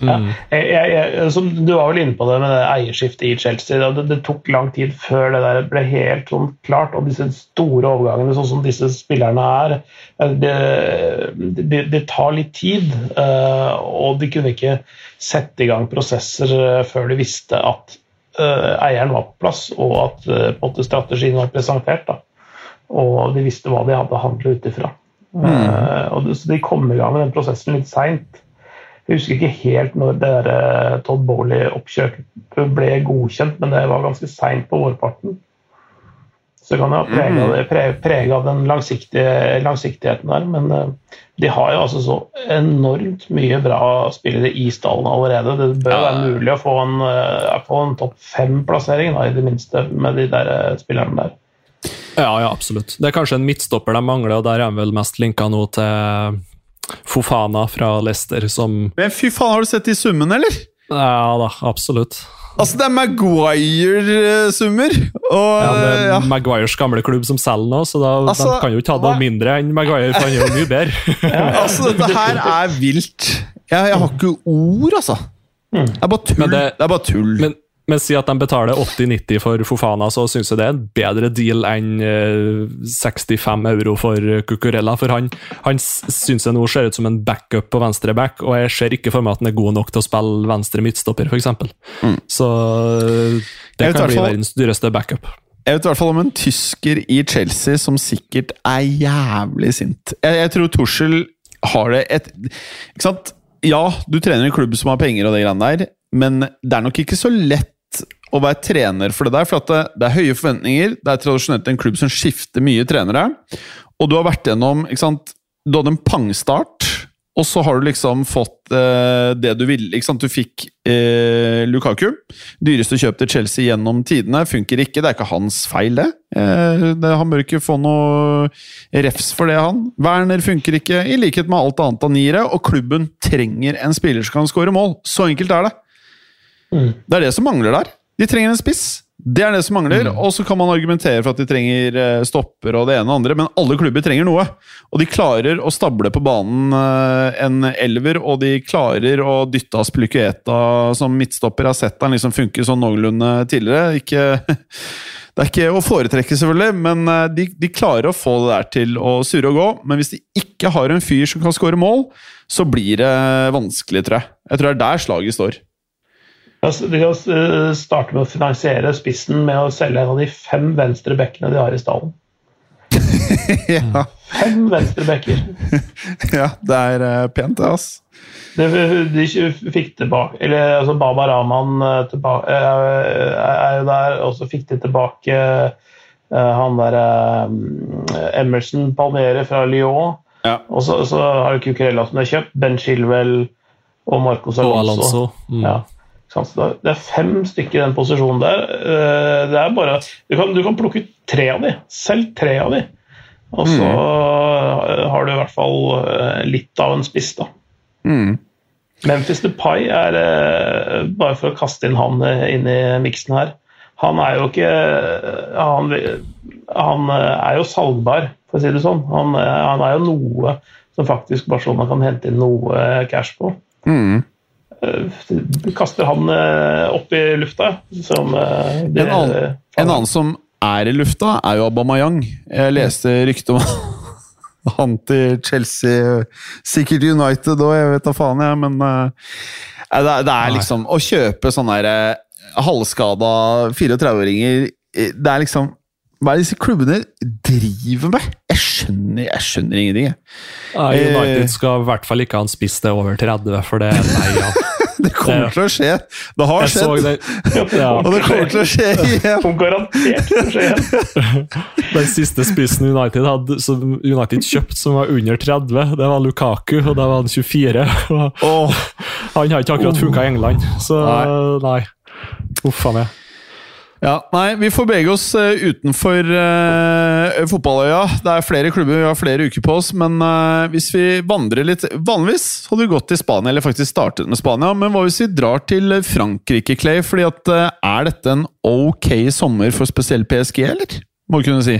Ja. Jeg, jeg, jeg, som du var vel inne på det med det eierskiftet i Chelsea. Det, det tok lang tid før det der ble helt sånn klart. Og disse store overgangene, sånn som disse spillerne er, eh, det, det, det tar litt tid. eh, Og de kunne ikke sette i gang prosesser eh, før de visste at eh, eieren var på plass, og at på en måte strategien var presentert. da. Og de visste hva de hadde å handle ut ifra. Mm. Uh, så de kom i gang med den prosessen litt seint. Jeg husker ikke helt når det der, eh, Todd Bowley-oppkjøpet ble godkjent, men det var ganske seint på vårparten. Så det kan ha prega, pre- av den langsiktige, langsiktigheten der. Men uh, de har jo altså så enormt mye bra spillere i stallen allerede. Det bør Ja. være mulig å få en, uh, en topp fem-plassering, i det minste, med de der spillerne der. Ja, ja, absolutt. Det er kanskje en midtstopper de mangler, og der er han vel mest linka nå til Fofana fra Leicester, som Men fy faen, har du sett de summene, eller? Ja da, absolutt. Altså, det er Maguire-summer! Og Ja, det er ja. Maguires gamle klubb som selger nå, så da, Altså, de kan jo ikke ha noe mindre enn Maguire, for han er jo mye bedre. Altså, dette her er vilt. Jeg, jeg har ikke ord, altså. Det er bare tull. Men Det, det- er bare tull. Men, men si at de betaler 80-90 for Fofana, så syns jeg det er en bedre deal enn eh, 65 euro for Cucurella. For han, han syns jeg nå ser ut som en backup på venstre back, og jeg ser ikke for meg at han er god nok til å spille venstre midtstopper, f.eks. Så eh, det kan bli fall- verdens dyreste backup. jeg vet i hvert fall om en tysker i Chelsea som sikkert er jævlig sint. Jeg, jeg tror Tuchel har det et Ikke sant? Ja, du trener en klubb som har penger og det greiene der, men det er nok ikke så lett å være trener for det der. For det, det er høye forventninger. Det er tradisjonelt en klubb som skifter mye trenere. Og du har vært gjennom ikke sant? Du hadde en pangstart, og så har du liksom fått eh, det du ville. Du fikk eh, Lukaku. Dyreste kjøp til Chelsea gjennom tidene. Funker ikke. Det er ikke hans feil, det. Eh, det han bør ikke få noe refs for det, han. Werner funker ikke, i likhet med alt annet av niere. Og klubben trenger en spiller som kan skåre mål. Så enkelt er det. Mm. Det er det som mangler der. De trenger en spiss. Det er det som mangler, og så kan man argumentere for at de trenger eh, stopper og det ene og andre, men alle klubber trenger noe. Og de klarer å stable på banen eh, en elver, og de klarer å dytte Aspilicueta som midtstopper. Jeg har sett han liksom funke sånn noenlunde tidligere. Ikke, det er ikke å foretrekke, selvfølgelig, men eh, de, de klarer å få det der til å surre og gå. Men hvis de ikke har en fyr som kan skåre mål, så blir det vanskelig, tror jeg. Jeg tror det er der slaget står. De kan eh, starte med å finansiere spissen med å selge en av de fem venstre bekkene de har i stallen. ja. Fem venstre bekker. ja, det er eh, pent, det, ass. De, de fikk tilbake Eller altså Baba Rahman eh, tilbake, er jo der, og så fikk de tilbake han der Emerson Palmere fra Lyon. Ja. Og så, så har du Cucurella som de har kjøpt. Ben Shilwell og Marcos Og Alonso. Alonso. Mm. Ja. Det er fem stykker i den posisjonen der. Eh, Det er bare, du, kan, du kan plukke ut tre av de. Selv tre av de. Og så har du i hvert fall eh, litt av en spiss, da. Mm. Memphis Depay er eh, Bare for å kaste inn han inn i miksen her. Han er jo ikke Han, han er jo salgbar, for å si det sånn. Han, han er jo noe som faktisk Barcelona kan hente inn noe cash på. Mm. Du kaster han eh, opp i lufta. Som, eh, det, En annen, en annen som er i lufta, er jo Abamayang. Jeg leste rykte om han til Chelsea, sikkert United òg, jeg vet da faen, jeg, men eh, det, er, det er liksom Å kjøpe sånne eh, halvskada 34-åringer Det er liksom Hva er det disse klubbene driver med? Jeg skjønner, jeg skjønner ingenting, jeg. Ja, United skal i hvert fall ikke ha en spiss til over 30, for det er nei ja. Det kommer til å skje. Det har Jeg skjedd, det. Ja. og det kommer til å skje igjen. Som garantert skal skje igjen. Den siste spissen United hadde, som United kjøpte som var under 30, det var Lukaku, og da var han 24. Oh. Han har ikke akkurat funka i England, så nei. Uff a meg. Ja, nei, Vi får bevege oss eh, utenfor uh, fotballøya. Det er flere klubber, vi har flere uker på oss. Men uh, hvis vi vandrer litt Vanligvis hadde vi gått til Spania, eller faktisk startet med Spania. Men hva hvis vi drar til Frankrike, Clay? Fordi at uh, Er dette en ok sommer for spesielt PSG, eller? Må du kunne si.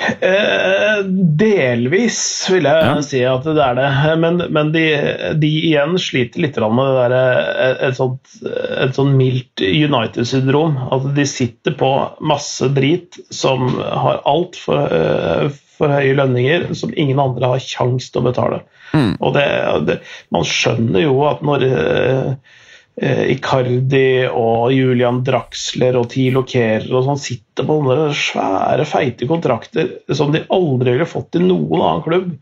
Eh, delvis vil jeg Ja. si at det er det. Men, men de, de igjen sliter litt med det der, eh, et, sånt, et sånt mildt United-syndrom. At de sitter på masse drit som har altfor for høye lønninger, som ingen andre har kjangs til å betale. Mm. Og det, det, man skjønner jo at når eh, eh, Icardi og Julian Draxler og Tilo Kehrer og sånn sitter på sånne svære, feite kontrakter som de aldri ville fått i noen annen klubb.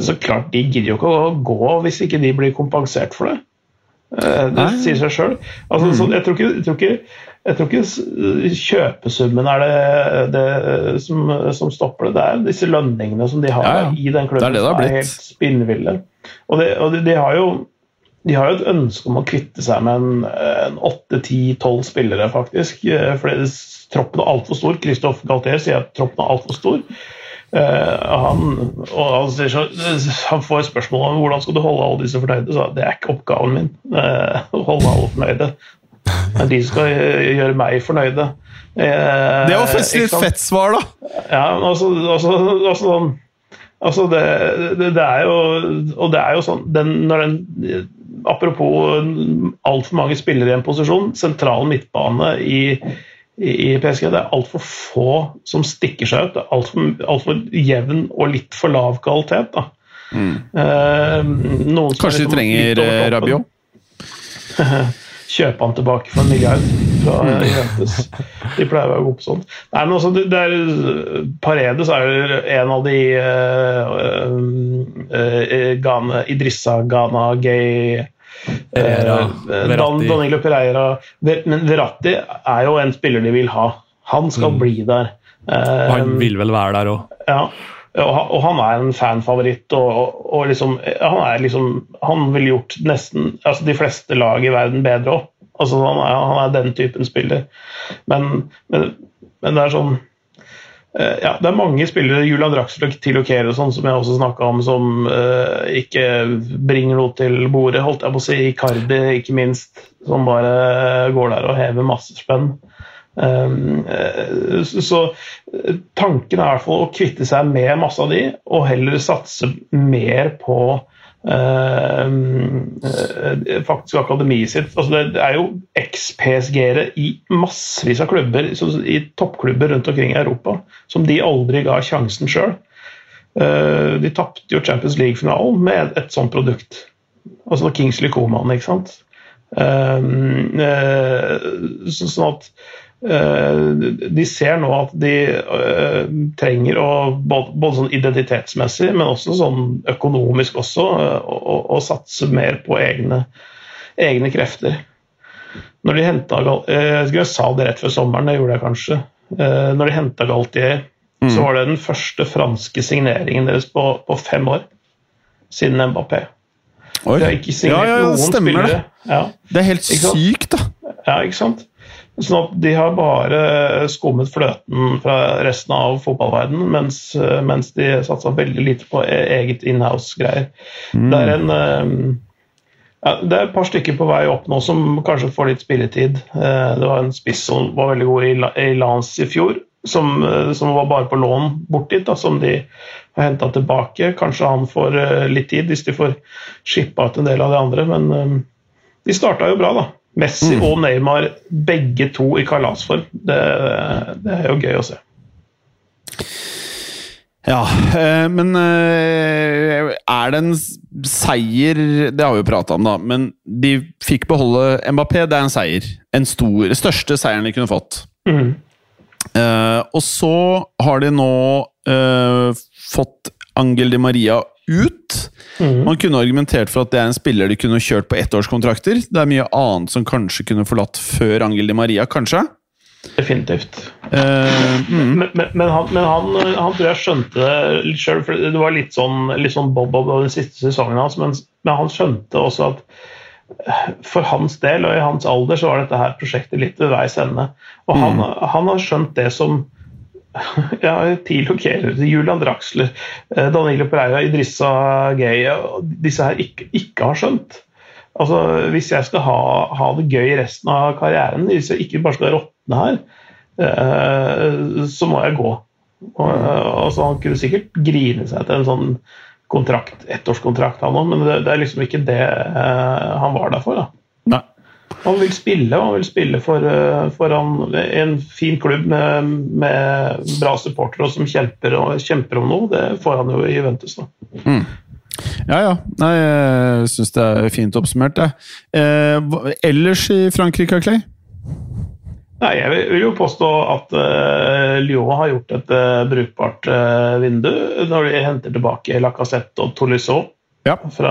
Så klart, de gidder jo ikke å gå hvis ikke de blir kompensert for det. Eh, Det sier seg sjøl. Altså, så jeg, tror ikke- jeg, tror ikke- jeg tror ikke kjøpesummen er det, det som, som stopper det. Det er disse lønningene som de har Ja, ja. i den klubben Det er det det som er helt spinnville. Og, det, og de, de har jo de har jo et ønske om å kvitte seg med en, en 8-10-12 spillere, faktisk. Eh, Fordi troppen er altfor stor. Christophe Galtier sier at troppen er altfor stor. Uh, han, og han, så, han får spørsmål om hvordan skal du holde alle disse fornøyde. Så det er ikke oppgaven min. uh, å holde alle fornøyde. Er de skal eh, gjøre meg fornøyde. Uh, Det var faktisk litt fett svar, da! Ja, men altså, altså, altså, sånn- altså det, det, det er jo Og det er jo sånn den, når den, Apropos altfor mange spillere i en posisjon, sentral midtbane i, i, i PSG, det er altfor få som stikker seg ut. Det er altfor alt for jevn og litt for lav kvalitet. Da. Eh, Mm. Kanskje de trenger eh. Rabiot? kjøpe han tilbake for en milliard fra Juventus. De pleier å være gode på sånt. Nei, men altså, det er, Paredes er en av de uh, Ghana, Idrissa Ghana Gay Pereira, eh, Dan, Danilo Pereira Men Verratti er jo en spiller de vil ha. Han skal bli der. Og han Eh, vil vel være der òg. ja, og han- og han er en fanfavoritt. Og, og, og liksom, han er liksom Han ville gjort nesten altså de fleste lag i verden bedre òg. Altså, han, er, han er den typen spiller. Men, men, men det er sånn eh, ja, Det er mange spillere, Julian Draxler og Tilo og sånn, som jeg også snakka om, som eh, ikke bringer noe til bordet. Holdt jeg på å si Icardi, ikke minst, som bare går der og hever masse spenn. Um, eh, så, eh, tanken er i hvert fall å kvitte seg med masse av de, og heller satse mer på faktisk akademiet sitt. Altså det, er jo eks-PSG-ere i massevis av klubber, i toppklubber rundt omkring i Europa, som de aldri ga sjansen sjøl. Uh, de tapte jo Champions League-finalen med et, sånt produkt. Altså Kingsley Coman, ikke sant. Sånn at Eh, de ser nå at de uh, trenger å både, sånn identitetsmessig, men også sånn økonomisk også, uh, å, å, satse mer på egne, egne krefter. Når de henta Jeg sa det rett før sommeren, det gjorde jeg kanskje. Når de henta Galtier, mm. så var det den første franske signeringen deres på, på fem år. Siden Mbappé. Oi. De har ikke signert ja, ja, noen spillere. Det. Ja. det er helt sykt, da. Ja, ikke sant? Sånn at de har bare skummet fløten fra resten av fotballverdenen, mens, mens de satsa veldig lite på e-, eget inhouse-greier. Mm. Det er en eh, ja, det er et par stykker på vei opp nå som kanskje får litt spilletid. Eh, det var en spiss som var veldig god i Lance i fjor, som, eh, som, var bare på lån bort dit, da, som de har henta tilbake. Kanskje han får litt tid hvis de får shippa ut en del av de andre, men de starta jo bra, da. Messi mm. og Neymar, begge to i kalasform. Det, det er jo gøy å se. Ja, eh, men eh, er det en seier Det har vi jo prata om, da. Men de fikk beholde Mbappé. Det er en seier. En stor, største seieren de kunne fått. Mm. Uh, og så har de nå uh, fått Angel Di Maria ut. Mm. Man kunne argumentert for at det er en spiller de kunne kjørt på ettårskontrakter. Det er mye annet som kanskje kunne forlatt før Angel Di Maria, kanskje? Definitivt. Uh, mm. Men, men, men, han, men han, han, tror jeg skjønte det litt sjøl, for det var litt sånn, litt sånn bob-bob over den siste sesongen hans, men, han skjønte også at eh, for hans del og i hans alder så var dette her prosjektet litt ved veis ende. Og han, mm. han har skjønt det som ja, Tilo Keller, Julian Draxler, eh, Danilo Pereira, Idrissa Gay Disse her ikke, ikke, har skjønt. Altså, Hvis jeg skal ha, ha, det gøy resten av karrieren, hvis jeg ikke bare skal råtne her, eh, så må jeg gå. Og, altså, han kunne sikkert grine seg til en sånn kontrakt, ettårskontrakt, han òg, men det, det, er liksom ikke det eh, han var der for. da. Nei. Han vil spille, og han vil spille for, for han, en fin klubb med, med bra supportere som kjemper, kjemper, om noe. Det får han jo i Juventus. da. Mm. Ja, ja. Nei, jeg syns det er fint oppsummert, det. Eh, ellers i Frankrike, Clay? Nei, Jeg vil jo påstå at uh, Lyon har gjort et uh, brukbart uh, vindu når de henter tilbake Lacassette og Tolisso ja. fra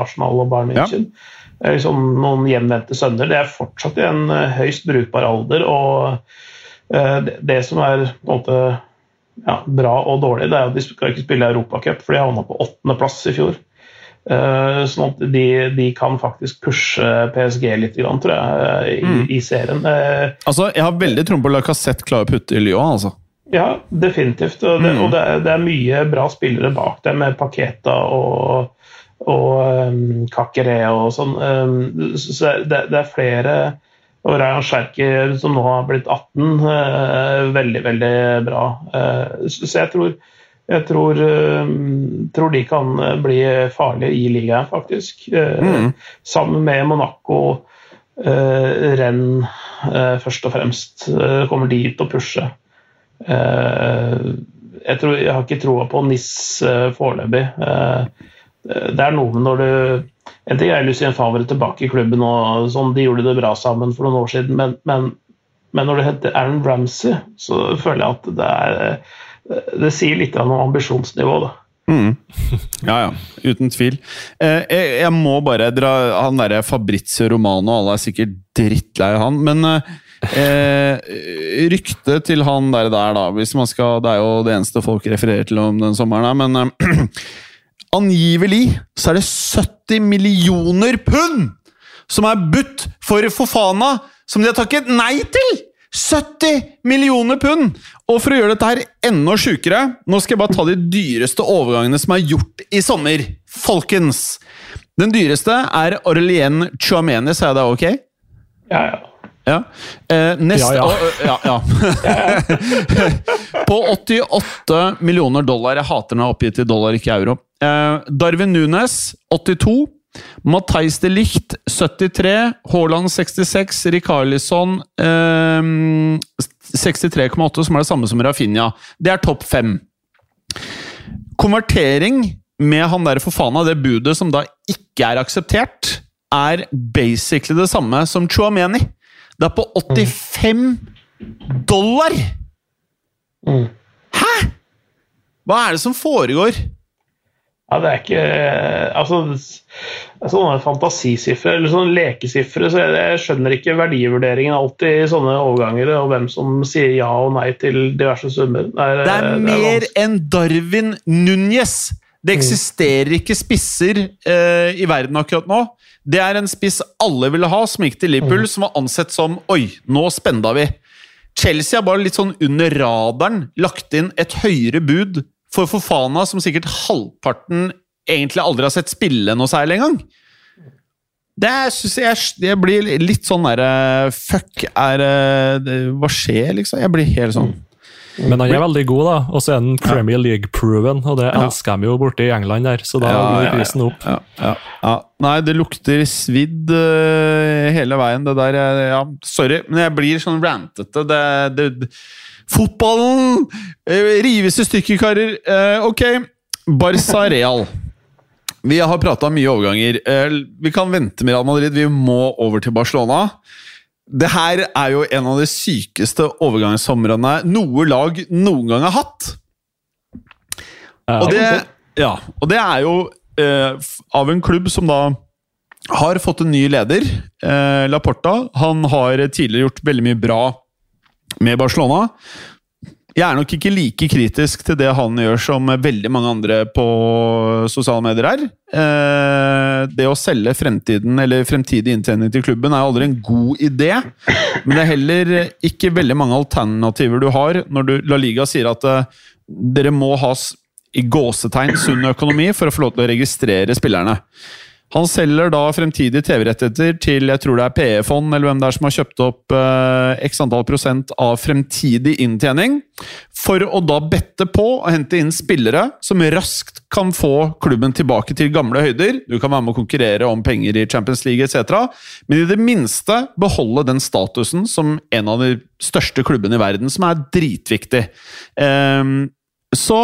Arsenal og Bayern München. Ja liksom noen hjemvendte sønner. Det er fortsatt i en eh, høyst brukbar alder. og eh, det, som er på en måte ja, bra og dårlig, det er at de skal ikke spille Europacup, for de havna på åttendeplass i fjor. Uh, sånn at de, de, kan faktisk pushe PSG litt, tror jeg, i, mm. i serien. Altså, Jeg har veldig tro på Lacassette klarer å putte i Lyon, altså. Ja, definitivt. Og, det, mm. og det, er, det, er, mye bra spillere bak det, med Paketa og og um, Kakere og sånn. Um, så det, det, er flere og Rayan Sjerki, som nå har blitt 18, uh, eh, veldig, veldig bra. Uh, så jeg tror, jeg tror, uh, tror, de kan bli farlige i ligaen, faktisk. Mm. Sammen med Monaco, Renn først og fremst. kommer de til å pushe. jeg, tror, jeg har ikke troa på NIS foreløpig. Uh, det er noe med når du En ting er Lucien Favre tilbake i klubben, og sånn, de gjorde det bra sammen for noen år siden, men, men, men når det heter Aaron Ramsey, så føler jeg at det er Det sier litt om ambisjonsnivå, da. Mm. Ja, ja. Uten tvil. Eh, jeg, jeg, må bare dra Han derre Fabrizio Romano, alle er sikkert drittlei han, men eh, ryktet til han der, der, da hvis man skal, Det er jo det eneste folk refererer til om den sommeren, men eh, Angivelig så er det 70 millioner pund som er budt for Fofana, som de har takket nei til! 70 millioner pund! Og for å gjøre dette her enda sjukere, nå skal jeg bare ta de dyreste overgangene som er gjort i sommer. Folkens! Den dyreste er Aurelien Chouameni, sa jeg det ok? Ja, ja. Ja. Eh, neste Ja, ja. å, ja, ja. På 88 millioner dollar. Jeg hater når det er oppgitt i dollar, ikke euro. Eh, Darwin Nunes 82. Matheis de Licht 73. Haaland 66. Rikarlisson eh, 63,8, som er det samme som Rafinha. Det er topp fem. Konvertering med han der for faen av det budet som da ikke er akseptert, er basically det samme som Chuameni. Det er på 85 dollar! Mm. Hæ?! Hva er det som foregår? Ja, det er ikke Altså, sånne fantasisifre, eller sånne lekesifre, så jeg, skjønner ikke verdivurderingen alltid i sånne overganger, og hvem som sier ja og nei til diverse summer. Det er, Det er mer enn Darwin Núñez! Det eksisterer ikke spisser eh, i verden akkurat nå. Det er en spiss alle ville ha, som gikk til Liverpool, som var ansett som Oi, nå spenda vi! Chelsea har bare litt sånn under radaren lagt inn et høyere bud for Fofana, som sikkert halvparten egentlig aldri har sett spille noe særlig engang. Det synes jeg, jeg blir litt sånn derre Fuck, er eh, det, Hva skjer, liksom? Jeg blir helt sånn Men han er veldig god, da. Og så er han Premier League-proven, og det Ja. elsker de jo borte i England der, så da Ja, går ja, ja. prisen opp. Ja, ja, ja. Nei, det lukter svidd øh, hele veien, det der. Ja, sorry, men jeg blir sånn rantete. Det, det, fotballen øh, rives i stykker, karer. Eh, ok, Barca Real. Vi har prata mye overganger. Eh, vi kan vente med Real Madrid. Vi må over til Barcelona. Det her er jo en av de sykeste overgangssomrene noe lag noen gang har hatt. Og det, ja, og det er jo eh, av en klubb som da har fått en ny leder, eh, Laporta. Han har tidligere gjort veldig mye bra med Barcelona. Jeg er nok ikke like kritisk til det han gjør som veldig mange andre på sosiale medier er. Eh, det å selge fremtiden eller fremtidig inntjening til klubben er aldri en god idé. Men det er heller ikke veldig mange alternativer du har når du, La Liga sier at eh, dere må ha i gåsetegn sunn økonomi for å få lov til å registrere spillerne. Han selger da fremtidige TV-rettigheter til jeg tror det er PE-fond eller hvem det er som har kjøpt opp eh, x antall prosent av fremtidig inntjening, for å da bette på å hente inn spillere som raskt kan få klubben tilbake til gamle høyder. Du kan være med å konkurrere om penger i Champions League etc., men i det minste beholde den statusen som en av de største klubbene i verden, som er dritviktig. Eh, så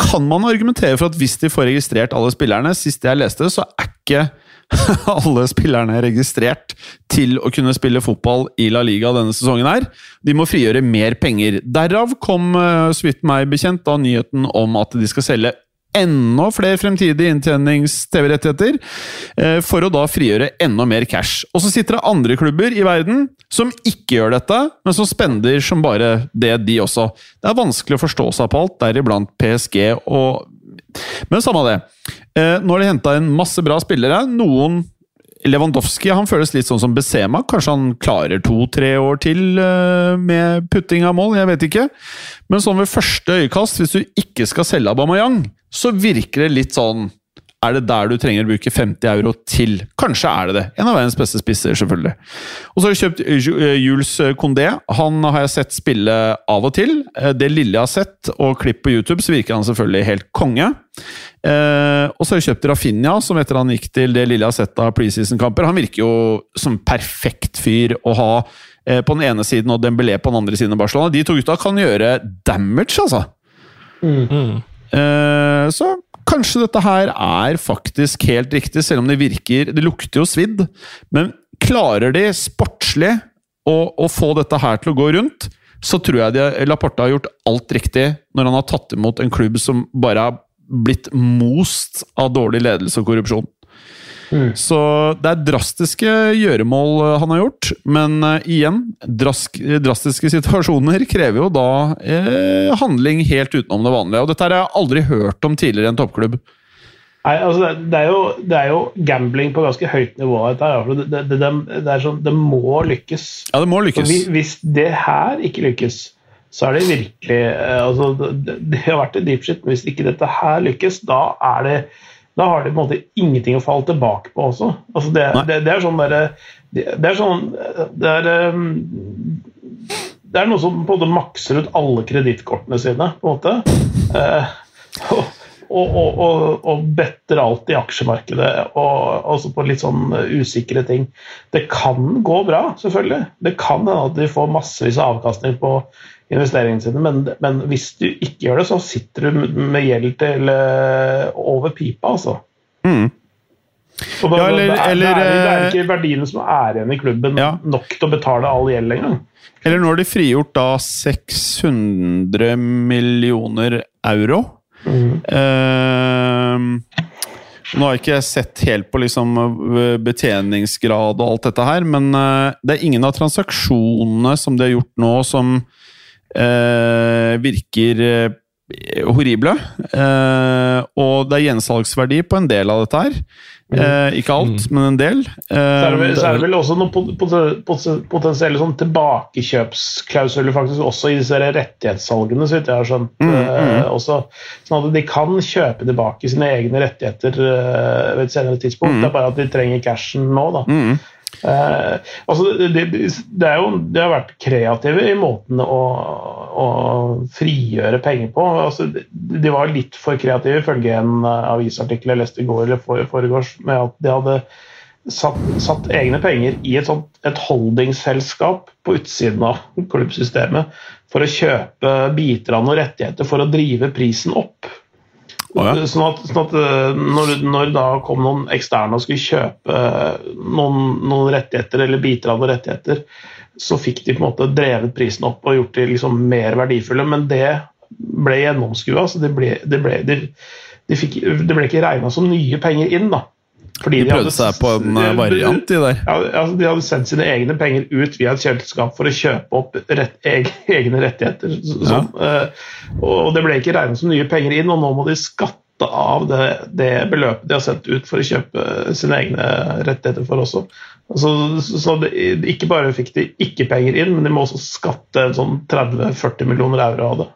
kan man argumentere for at hvis de får registrert alle spillerne Sist jeg leste, så er ikke alle spillerne registrert til å kunne spille fotball i La Liga denne sesongen her. De må frigjøre mer penger. Derav kom, eh, så vidt meg bekjent, da nyheten om at de skal selge enda flere fremtidige inntjenings-TV-rettigheter, eh, for å da frigjøre enda mer cash. Og så sitter det andre klubber i verden som ikke gjør dette, men som spender som bare det, de også. Det er vanskelig å forstå seg på alt, deriblant PSG og Men samme det. Eh, Nå har de henta inn masse bra spillere. Noen Lewandowski han føles litt sånn som Besema. Kanskje han klarer to-tre år til eh, med putting av mål, jeg vet ikke. Men sånn ved første øyekast, hvis du ikke skal selge Aubameyang, så virker det litt sånn Er det der du trenger å bruke 50 euro til? Kanskje er det det. En av verdens beste spisser, selvfølgelig. Og så har jeg kjøpt eh, Jules Condé. Han har jeg sett spille av og til. Eh, Det lille jeg har sett, og klipp på YouTube, så virker han selvfølgelig helt konge. Eh, og så har jeg kjøpt Rafinha, som etter han gikk til det lille jeg har sett av preseason-kamper. Han virker jo som perfekt fyr å ha eh, på den ene siden og Dembélé på den andre siden av Barcelona. De to gutta kan gjøre damage, altså. Mm. Eh, så kanskje dette her er faktisk helt riktig, selv om det virker Det lukter jo svidd. Men klarer de sportslig å, å få dette her til å gå rundt, så tror jeg Laporta har gjort alt riktig når han har tatt imot en klubb som bare har blitt most av dårlig ledelse og korrupsjon. Så det er drastiske gjøremål eh, han har gjort, men eh, igjen drask, Drastiske situasjoner krever jo da eh, handling helt utenom det vanlige. Og dette har jeg aldri hørt om tidligere i en toppklubb. Nei, altså det, er jo, det er jo gambling på ganske høyt nivå. Her, det, det, det, sånn, det må lykkes. Ja, det må lykkes. hvis, hvis det her ikke lykkes, så er det virkelig eh, altså, det, det har vært en deep shit, men hvis ikke dette her lykkes, da er det da har de på en måte ingenting å falle tilbake på også. Altså det, det, det, er sånn derre det, det, er sånn Det er um, det er noe som på en måte makser ut alle kredittkortene sine, på en måte. Eh, og, og, og, og, better alt i aksjemarkedet, og også på litt sånn usikre ting. Det kan gå bra, selvfølgelig. Det kan hende at de får massevis av avkastning på investeringene sine, men, men, hvis du ikke gjør det, så sitter du med gjeld til uh, over pipa, altså. Mm. Da, ja, eller, det, er, eller, det, er, det, er, ikke verdiene som er igjen i klubben ja. nok til å betale all gjeld engang. Eller nå har de frigjort da 600 millioner euro. Mm. Uh, nå har jeg ikke sett helt på liksom eh, betjeningsgrad og alt dette her, men det er ingen av transaksjonene som de har gjort nå, som uh, virker horrible. og det er gjensalgsverdi på en del av dette her. Eh, ikke alt, mm. men en del. Eh, så, er det, så, er det, vel også noen potensielle sånn tilbakekjøpsklausuler faktisk også i disse rettighetssalgene, så vidt jeg har skjønt. Mm, mm. Eh, også, sånn at de kan kjøpe tilbake sine egne rettigheter eh, ved et senere tidspunkt. Mm. Det er bare at de trenger cashen nå. da. Eh, altså det, det, jo, det, har vært kreative i måten å, å frigjøre penger på. Altså, de var litt for kreative, ifølge en eh, avisartikkel jeg leste i går eller for, foregårs, med at de hadde satt, satt egne penger i et, sånt, et holdingselskap på utsiden av klubbsystemet for å kjøpe biter av noen rettigheter for å drive prisen opp. Sånn at, sånn at eh, når, når, da kom noen eksterne og skulle kjøpe eh, noen, noen, rettigheter eller biter av noen rettigheter, så fikk de på en måte drevet prisen opp og gjort de liksom mer verdifulle. Men det ble gjennomskua. Så det ble, det ble, de, de fikk, det ble ikke regna som nye penger inn. da. Fordi de, prøvde seg på en eh, variant, de der? Ja, altså De hadde sendt sine egne penger ut via et kjøleskap for å kjøpe opp rett, egne rettigheter. Så, ja. uh, og det ble ikke regnet som nye penger inn, og nå må de skatte av det, det, beløpet de har sendt ut for å kjøpe sine egne rettigheter for også. Altså, så de, ikke bare fikk de ikke penger inn, men de må også skatte sånn 30-40 millioner euro av det.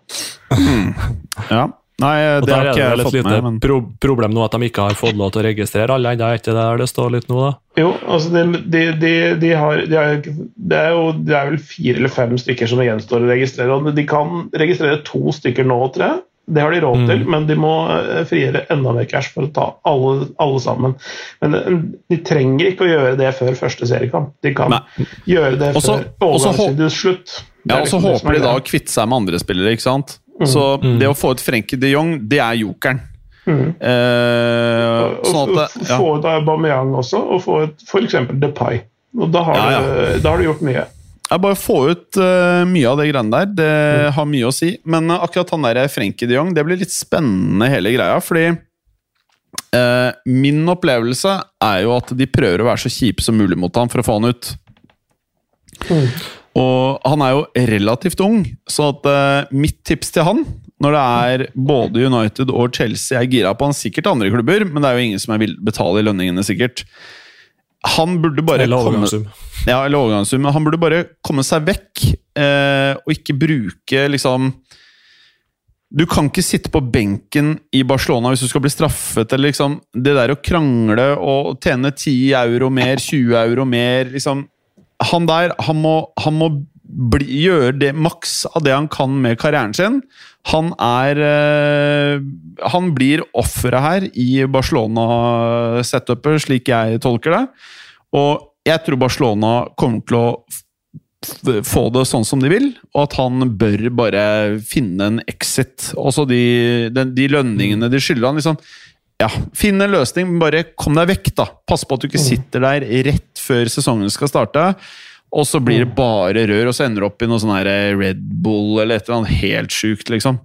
Ja. Nei, det har ikke jeg fått med. Men... Pro problem nå at de ikke har fått lov til å registrere alle ennå, er ikke det der det står litt nå, da? Jo, altså de, de, de, de har, har, det, er jo, det er vel fire eller fem stykker som gjenstår å registrere. og De kan registrere to stykker nå, tror jeg. Det har de råd til, mm. men de må eh, frigjøre enda mer cash for å ta alle, alle, sammen. Men eh, de trenger ikke å gjøre det før første seriekamp. De kan Nei. gjøre det også, før overgangsvinduets slutt. Ja, og så liksom håper de da å kvitte seg med andre spillere, ikke sant? Mm. Så mm. det å få ut Frenkie de Jong, det er jokeren. Mm. Eh, sånn at, ja. Få ut Aubameyang også, og få ut f.eks. Depay. Og da har, ja, ja. Du, da har, du, gjort mye. Jeg bare Få ut uh, mye av det greiene der. Det mm. har mye å si. Men uh, akkurat han der Frenkie de Jong, det blir litt spennende, hele greia. Fordi uh, min opplevelse er jo at de prøver å være så kjipe som mulig mot ham for å få han ut. Mm. Og han er jo relativt ung, så at, uh, mitt tips til han, når det er både United og Chelsea er gira på han, sikkert andre klubber, men det er jo ingen som vil betale lønningene, sikkert. Han burde bare Eller overgangssum. Ja, eller overgangssum. Han burde bare komme seg vekk, uh, og ikke bruke liksom du kan ikke sitte på benken i Barcelona hvis du skal bli straffet. eller liksom, Det der å krangle og tjene 10 euro mer, 20 euro mer liksom, han der, han må, han må bli, gjøre det maks av det han kan med karrieren sin. Han er øh, Han blir offeret her i Barcelona-setupet, slik jeg tolker det. Og jeg tror Barcelona kommer til å få det sånn som de vil, og at han bør bare finne en exit. Også de, de, de lønningene de skylder han. liksom ja, Finn en løsning, men bare kom deg vekk, da. Pass på at du ikke mm. sitter der rett før sesongen skal starte. Og så blir det mm. bare rør, og så ender det opp i noe sånn her Red Bull eller et eller annet helt sjukt, liksom.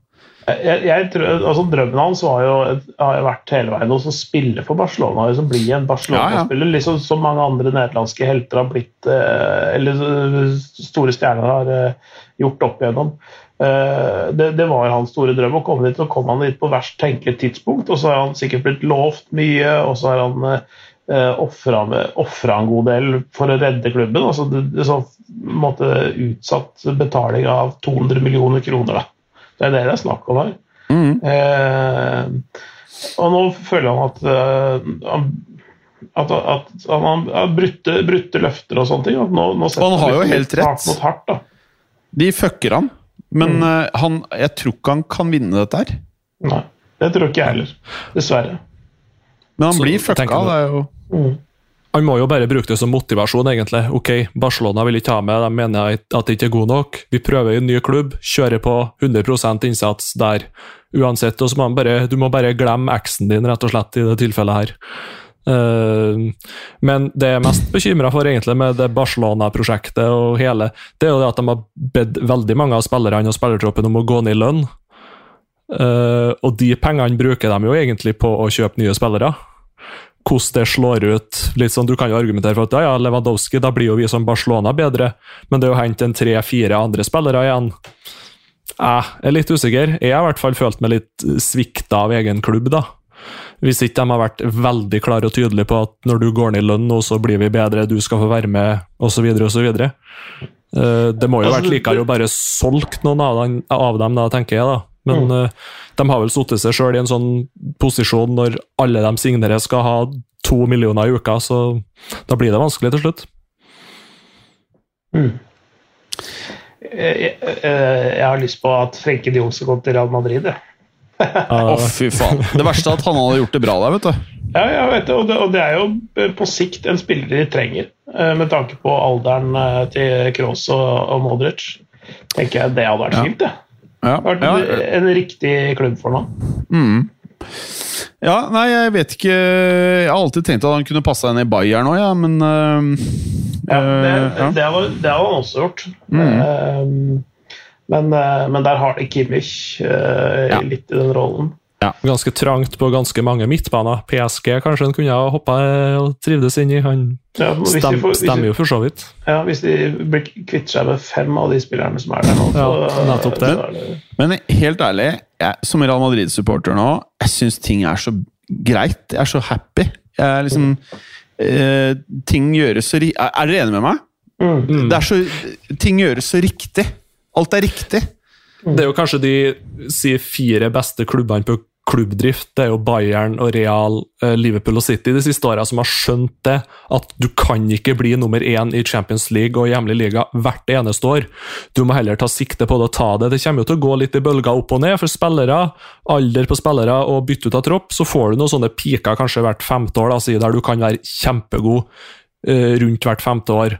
Jeg, jeg, altså Drømmen hans var jo, har vært hele veien å spille for Barcelona. Liksom bli en Barcelona-spiller, ja, ja. liksom som mange andre nederlandske helter har blitt eh, Eller store stjerner har eh, gjort opp igjennom. Eh, det, det, var hans store drøm å komme dit, og kom han dit på verst tenkelig tidspunkt. Og så har han sikkert blitt lovt mye, og så har han eh, ofra en god del for å redde klubben. altså det, det så, måtte Utsatt betaling av 200 millioner kroner. Da. Det er det det er snakk om her. Mm. Eh, og nå føler han at uh, han at, at, at han har brutte, brutte løfter og sånne ting. At nå, nå Og han har jo helt rett. Hardt hardt. De fucker han, men Mm. han, jeg tror ikke han kan vinne dette her. Nei, det tror ikke jeg heller. Dessverre. Men han Så blir fucka. Det er jo Mm. Han må jo bare bruke det som motivasjon, egentlig. Ok, Barcelona vil ikke ha med, de mener at det ikke er god nok. Vi prøver i en ny klubb, kjører på 100% innsats der uansett. Og så må han bare, du må bare glemme eksen din, rett og slett, i det tilfellet her. Uh, men det jeg er mest bekymra for egentlig med det Barcelona-prosjektet, og hele, det er jo det at de har bedt veldig mange av spillerne og spillertroppen om å gå ned i lønn. Uh, og de pengene bruker de jo egentlig på å kjøpe nye spillere hvordan det slår ut. litt sånn, Du kan jo argumentere for at ja, ja, Lewandowski, da blir jo vi som Barcelona bedre, men det jo hentet en tre-fire andre spillere igjen. Jeg er litt usikker. Jeg har i hvert fall følt meg litt svikta av egen klubb, da. Hvis ikke de har vært veldig klare og tydelige på at når du går ned i lønn så blir vi bedre, du skal få være med, osv., osv. Uh, det må jo Altså, vært likere å bare solgt noen av dem, av dem da, tenker jeg. da. Men eh, de har vel satt seg sjøl i en sånn posisjon når alle de signerer skal ha to millioner i uka, så da blir det vanskelig til slutt. Mm. Jeg, jeg, jeg har lyst på at Frenke de Jong skal gå til Real Madrid. jeg. Å, fy faen. Det verste er at han hadde gjort det bra der, vet du. Ja, jeg vet det, og det, og det er jo eh, på sikt en spiller de trenger, eh, med tanke på alderen eh, til Kroos og, og Modric. tenker jeg Det hadde vært Ja. fint, det. Ja, Det hadde vært ja, en, en riktig klubb for ham. mm. ja, nei, jeg vet ikke Jeg har alltid tenkt at han kunne passa inn i Bayern òg, ja, men uh, Ja, det, øh, ja. det, har, det har han også gjort. Mm. Eh, men, eh, men der har de Kimmich uh, Ja. litt i den rollen. Ganske trangt på ganske mange midtbaner. PSG kanskje han kunne ha hoppa og trivdes inn i. Han Ja, stem, får- stemmer jo for så vidt. Ja, Hvis de blir kvitter seg med fem av de spillerne som er der nå, så, Ja, nettopp det. så det Men helt ærlig, jeg, som Real Madrid-supporter nå, jeg syns ting er så greit. Jeg er så happy. Jeg er liksom eh, Ting gjøres så ri... Er, er dere enige med meg? Mm. Det er så, ting gjøres så riktig. Alt er riktig. Det er jo kanskje de si, fire beste klubbene på klubbdrift. Det er jo Bayern og Real, eh, Liverpool og City de siste åra som har skjønt det. At du kan ikke bli nummer én i Champions League og hjemlig liga hvert eneste år. Du må heller ta sikte på det og ta det. Det kommer jo til å gå litt i bølger opp og ned for spillere. Alder på spillere og bytte ut av tropp. Så får du noen sånne piker kanskje hvert femte år, da, der du kan være kjempegod eh, rundt hvert femte år.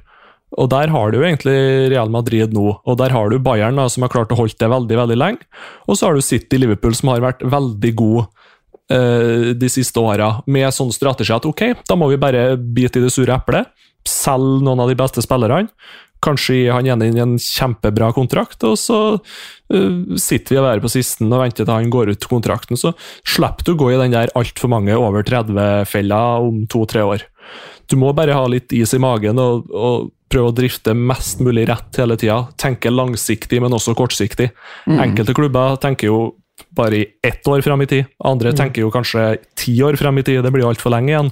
Og der har du jo egentlig Real Madrid nå, og der har du Bayern da, som har klart å holde det veldig veldig lenge. Og så har du City Liverpool som har vært veldig gode eh, de siste åra, med sånn strategi at ok, da må vi bare bite i det sure eplet, selge noen av de beste spillerne. Kanskje gi han ene inn i en kjempebra kontrakt, og så uh, sitter vi og er på sisten og venter til han går ut kontrakten. Så slipper du å gå i den der altfor mange over 30-fella om to-tre år. Du må bare ha litt is i magen og, og prøve å drifte mest mulig rett hele tida. Tenke langsiktig, men også kortsiktig. Enkelte klubber tenker jo bare i ett år frem i tid. Andre tenker jo kanskje ti år frem i tid. Det blir jo altfor lenge igjen.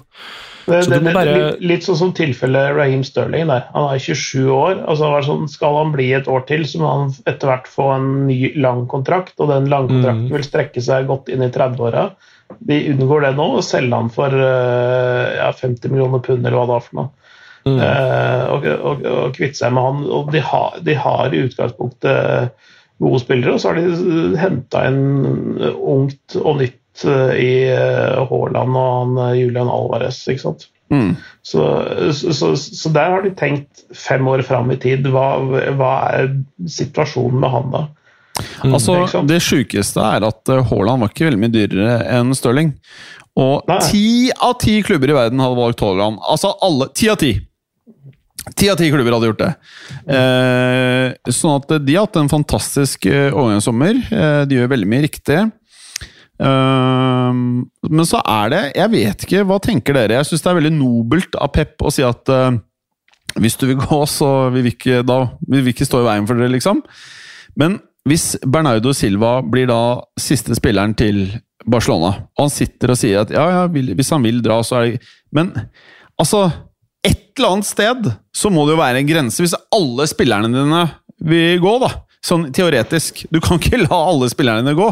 Det, det, det, bare- litt, litt sånn som tilfellet Raheem Sterling. Der. Han er 27 år. altså sånn, Skal han bli et år til, så må han etter hvert få en ny lang kontrakt. og Den langkontrakten Mm. vil strekke seg godt inn i 30-åra. De unngår det nå og selger han for eh, ja, 50 millioner pund, eller hva det var for noe. Mm. Eh, og, og, og kvitte seg med han. og De har, de har i utgangspunktet gode spillere, og så har de henta inn ungt og nytt eh, i eh, Haaland og han eh, Julian Alvarez. ikke sant? Mm. Så, så, så der har de tenkt fem år fram i tid. Hva, hva er situasjonen med han da? Altså, det sjukeste er at eh, Haaland var ikke veldig mye dyrere enn Stirling. Og ti av ti klubber i verden hadde valgt Haaland. Altså alle. Ti av ti! Ti av ti klubber hadde gjort det. Eh, sånn at de har hatt en fantastisk eh, overgangssommer. Eh, de gjør veldig mye riktig. Eh, men så er det Jeg vet ikke, hva tenker dere? Jeg syns det er veldig nobelt av Pep å si at eh, hvis du vil gå, så vil vi ikke, da, vil vi ikke stå i veien for dere, liksom. Men hvis Bernardo Silva blir da siste spilleren til Barcelona, og han sitter og sier at ja, ja, hvis han vil dra, så er det Men altså Et eller annet sted så må det jo være en grense. Hvis alle spillerne dine vil gå, da. Sånn teoretisk. Du kan ikke la alle spillerne dine gå.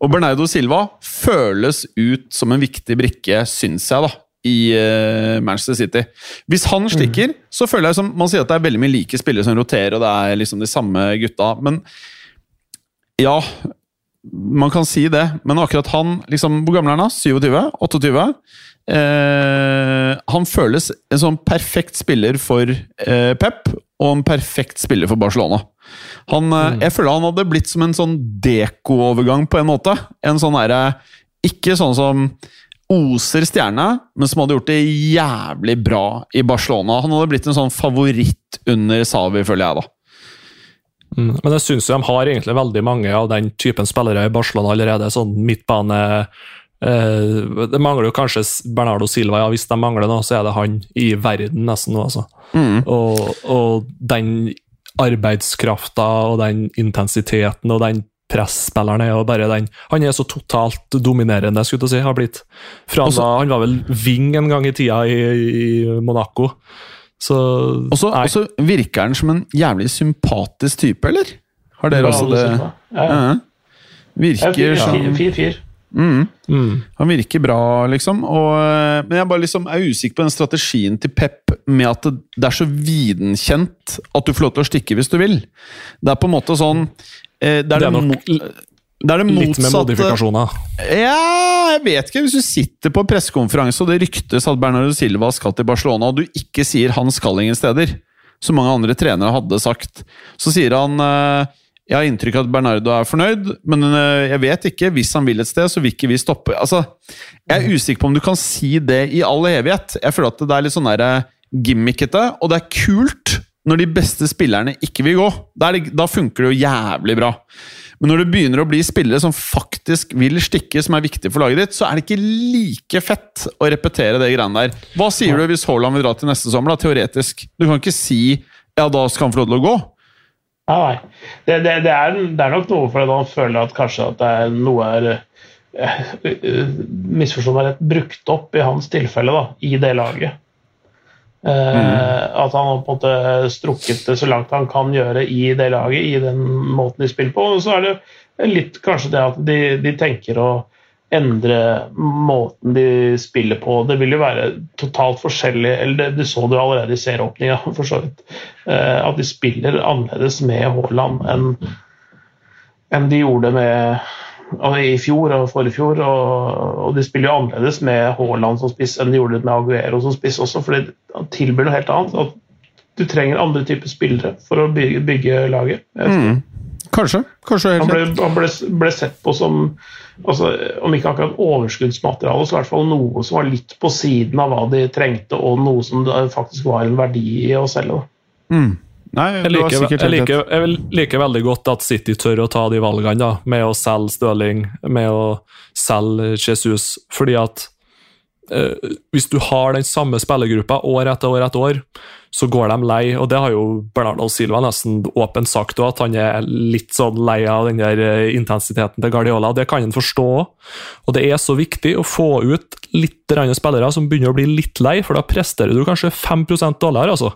Og Bernardo Silva føles ut som en viktig brikke, syns jeg, da, i uh, Manchester City. Hvis han stikker, mm. så føler jeg som Man sier at det er veldig mye like spillere som roterer, og det er liksom de samme gutta, men ja man kan si det, men akkurat han liksom, Hvor gammel er han? da? 27? 28? Eh, han føles en sånn perfekt spiller for eh, Pep, og en perfekt spiller for Barcelona. Han, eh, mm. Jeg føler han hadde blitt som en sånn Deko-overgang på en måte. En sånn derre Ikke sånn som oser stjerne, men som hadde gjort det jævlig bra i Barcelona. Han hadde blitt en sånn favoritt under Savi, føler jeg, da. Mm. Men jeg syns de har egentlig veldig mange av den typen spillere i Barcelona allerede. Sånn midtbane Det mangler jo kanskje Bernardo Silva, ja, hvis de mangler noe, så er det han i verden nesten nå, altså. Mm. Og, og, den arbeidskrafta og den intensiteten og den presspilleren er jo bare den Han er så totalt dominerende, skulle jeg si, har blitt. Fra Også, da, han var vel wing en gang i tida i, i Monaco. Og så virker han som en jævlig sympatisk type, eller? Har dere også det? Ja, ja. Virker som Fin fyr. Mm. Mm. Han virker bra, liksom. Og, eh, men jeg bare liksom er usikker på den strategien til Pep med at det er så videnkjent at du får lov til å stikke hvis du vil. Det er på en måte sånn eh, Det er, det er nok det er det Litt med modifikasjoner? Ja, jeg vet ikke. Hvis du sitter på pressekonferanse og det ryktes at Bernardo Silva skal til Barcelona, og du ikke sier han skal ingen steder, som mange andre trenere hadde sagt, så sier han eh, jeg har inntrykk av at Bernardo er fornøyd, men eh, jeg vet ikke. Hvis han vil et sted, så vil ikke vi stoppe. Altså, jeg er usikker på om du kan si det i all evighet. Jeg føler at det er litt sånn eh, gimmickete, og det er kult når de beste spillerne ikke vil gå. Da, funker det jo jævlig bra. Men når det begynner å bli spillere som faktisk vil stikke, som er viktig for laget ditt, så er det ikke like fett å repetere det greiene der. Hva sier du hvis Haaland vil dra til neste sommer, da, teoretisk? Du kan ikke si ja, da skal han få lov til å gå. Nei. Det, det, det, er, det, er, nok noe for at han føler at kanskje at det er noe er eh, Misforstå meg rett, brukt opp i hans tilfelle da, i det laget. Mm. At han har på en måte strukket det så langt han kan gjøre i det laget, i den måten de spiller på. Og så er det litt kanskje det at de, de tenker å endre måten de spiller på. Det vil jo være totalt forskjellig, eller det, det så du allerede i serieåpninga, for så vidt. Eh, at de spiller annerledes med Haaland enn, enn de gjorde med i fjor og forrige fjor. Og, og de spiller jo annerledes med Haaland som spiss enn de gjorde med Aguero som spiss også, for det tilbyr noe helt annet. At du trenger andre typer spillere for å bygge, bygge laget. Mm. Kanskje. Kanskje han ble, han ble, ble, sett på som altså, Om ikke akkurat overskuddsmateriale, så i hvert fall noe som var litt på siden av hva de trengte, og noe som det faktisk var en verdi i å selge. Mm. Nei, jeg, liker, jeg, liker, jeg, liker, veldig godt at City tør å ta de valgene da, med å selge Støling, med å selge Jesus. Fordi at eh, hvis du har den samme spillergruppa år etter år etter år, så går de lei. Og det har jo Bernardo Silva nesten åpent sagt òg, at han er litt sånn lei av den der eh, intensiteten til Guardiola. Det kan han forstå. Og det er så viktig å få ut litt spillere som begynner å bli litt lei, for da presterer du kanskje 5 dårligere, altså.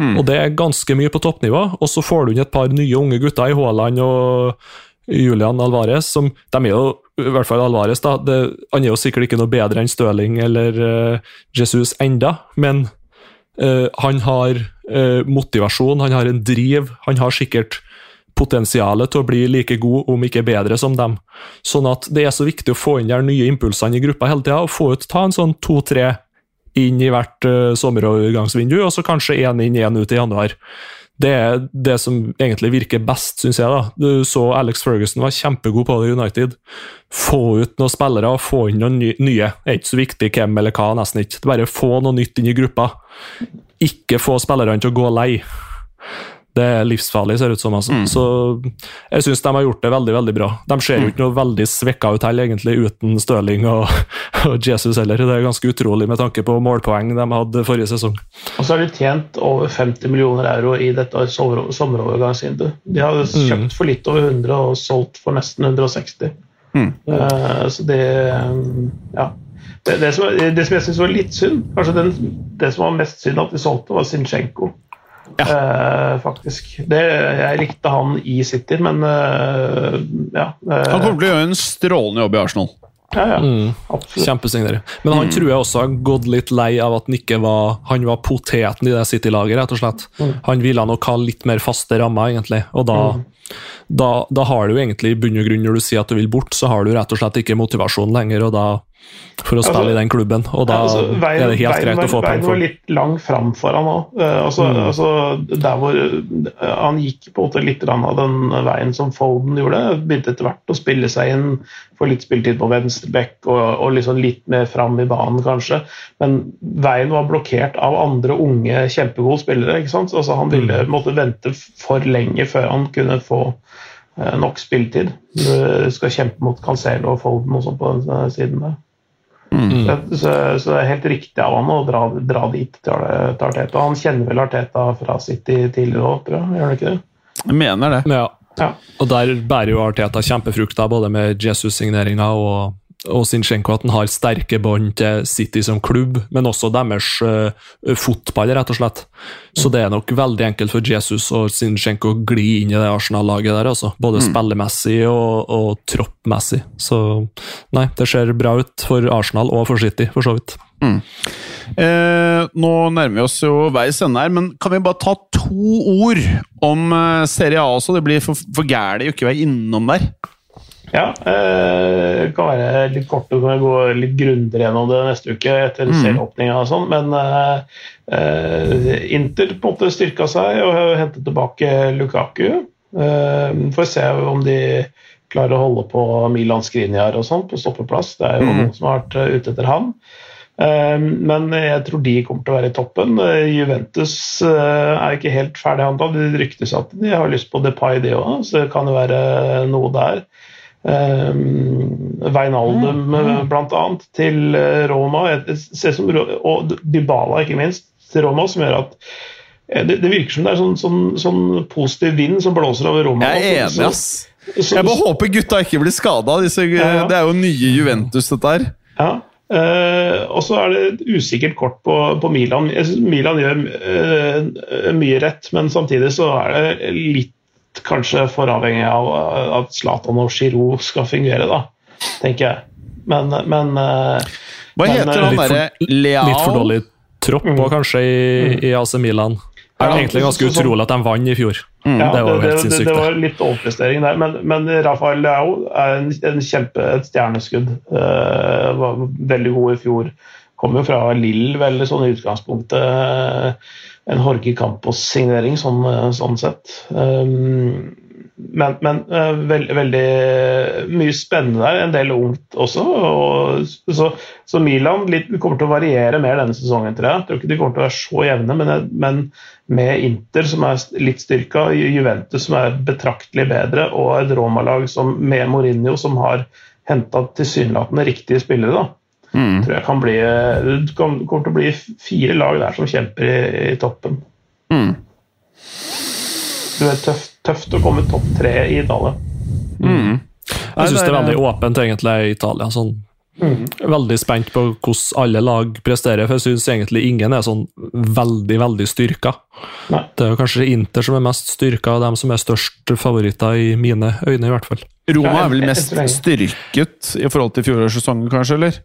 Mm. Og det er ganske mye på toppnivå. Og så får du inn et par nye unge gutter i Haaland og Julian Alvarez, som de er jo i hvert fall Alvarez, da. Det, han er jo sikkert ikke noe bedre enn Støling eller uh, Jesus enda, men han har uh, motivasjon, han har en driv, han har sikkert potensialet til å bli like god, om ikke bedre, som dem. Sånn at det er så viktig å få inn de nye impulsene i gruppa hele tida, og få ut, ta en sånn to-tre inn i hvert uh, sommerovergangsvindu, og så kanskje én inn, én ut i januar. Det er det som egentlig virker best, syns jeg. da. Du så Alex Ferguson var kjempegod på det i United. Få ut noen spillere og få inn noen nye. Det er ikke så viktig hvem eller hva, nesten ikke. Bare få noe nytt inn i gruppa. Ikke få spillerne til å gå lei. Det er livsfarlig, ser det ut som. Altså. Mm. Så jeg syns de har gjort det veldig veldig bra. De ser jo mm. ikke noe veldig svekka ut heller, egentlig, uten Stirling og, og, Jesus heller. Det er ganske utrolig med tanke på målpoeng de hadde forrige sesong. Og så har de tjent over 50 millioner euro i dette sommerovergangsvinduet. De har mm. kjøpt for litt over 100 og solgt for nesten 160. Mm. Uh, så det Ja. Det, det, som, det som, jeg syns var litt synd, kanskje den, det som var mest synd at de solgte, var Zinchenko. Uh, faktisk. Det, jeg likte han i City, men uh, ja. Uh, Han kommer til å gjøre en strålende jobb i Arsenal. ja, ja Mm. absolutt. Kjempesignering. Men han tror jeg også har gått litt lei av at han ikke var Han var poteten i det City-laget, rett og slett. Han ville nok ha litt mer faste rammer, egentlig. Og da, da, da har du egentlig i bunn og grunn, når du sier at du vil bort, så har du rett og slett ikke motivasjon lenger og da, for å spille Altså- i den klubben. Og da altså, veien, er det helt greit å få veien var litt lang fram for han òg. altså, Mm. altså, der hvor eh, Han gikk på en måte litt av den veien som Folden gjorde. Begynte etter hvert å spille seg inn, få litt spilletid på venstreback og, og liksom litt mer fram i banen, kanskje. Men veien var blokkert av andre unge, kjempegode spillere. ikke sant? Altså, han ville Mm. måtte vente for lenge før han kunne få eh, nok spilletid. Du skal kjempe mot Cancelo og Folden og sånn på den eh, siden der. Mm. Så, så, så det er helt riktig av han å dra, dra dit til, Ar- til Arteta. Han kjenner vel Arteta fra City tidligere òg, tror jeg. Gjør han ikke det? Jeg mener det. Ja. Ja. Og der bærer jo Arteta kjempefrukter, både med Jesus-signeringa og, og Zinchenko, at han har sterke bånd til City som klubb, men også deres uh, fotball, rett og slett. Så det er nok veldig enkelt for Jesus og Zinchenko å gli inn i det Arsenal-laget der, altså. Både spillemessig og, og troppmessig. Så nei, det ser bra ut for Arsenal og for City, for så vidt. Eh, nå nærmer vi oss jo veis ende her, men kan vi bare ta to ord om eh, Serie A også? Det blir for, for gærent å ikke være innom der. Ja, eh, det kan være litt kort, å kan gå litt grundigere gjennom det neste uke etter serieåpninga og sånn, men eh, eh, Inter på en måte styrka seg og hentet tilbake Lukaku. Uh, får se om de klarer å holde på Milan Skriniar og sånn på stoppeplass. Det er jo noen som har vært eh, ute etter han. Eh, Men jeg tror de kommer til å være i toppen. Eh, Juventus eh, er ikke helt ferdig handla. Det ryktes at de har lyst på Depay, de òg, så det kan jo være noe der. Um, mm. bl.a. blant annet til eh, Roma, som, og Dybala ikke minst, til Roma, som gjør at eh, det, det virker som det er sånn, sånn, sånn positiv vind som blåser over Roma. Jeg er enig, ass. så- Jeg bare håper gutta ikke blir skada. Ja. Det er jo nye Juventus, dette her. Ja. Uh, og så er det et usikkert kort på, på Milan. Jeg synes Milan gjør uh, mye rett, men samtidig så er det litt kanskje for avhengig av at Zlatan og Giroud skal fungere, da, tenker jeg. Men, men eh, Hva Men, heter eh, han derre Leao? Litt for dårlig tropp Mm. og kanskje i, i AC Milan. Det er egentlig ganske utrolig at de vant i fjor. ja, det var jo helt det, sinnssykt, det det. var litt overprestering der, men, men Rafael Leao er en, en kjempe, et stjerneskudd. Uh, var veldig god i fjor. Kom jo fra Lill, veldig sånn i utgangspunktet. eh, En Jorge Campos-signering, sånn, eh, sånn sett. Um, men men veld, veldig, mye spennende der. En del ungt også. Og, så, så Milan litt, kommer til å variere mer denne sesongen, tror jeg. Jeg tror ikke de kommer til å være så jevne, men, men med Inter, som er litt styrka, Juventus, som er betraktelig bedre, og et Roma-lag med Mourinho, som har henta tilsynelatende riktige spillere, da. Mm. Tror jeg kan bli, det kom- kommer til å bli fire lag der som kjemper i, i toppen. Mm. Det er tøft, tøft å komme topp tre i Italia. Mm. Jeg syns det er veldig åpent, egentlig, i Italia. Sånn, Veldig spent på hvordan alle lag presterer, for jeg syns egentlig ingen er sånn veldig, veldig styrka. Nei. Det er jo kanskje Inter som er mest styrka, og dem som er størst favoritter i mine øyne, i hvert fall. Roma er vel mest styrket i forhold til fjorårssesongen, kanskje? eller?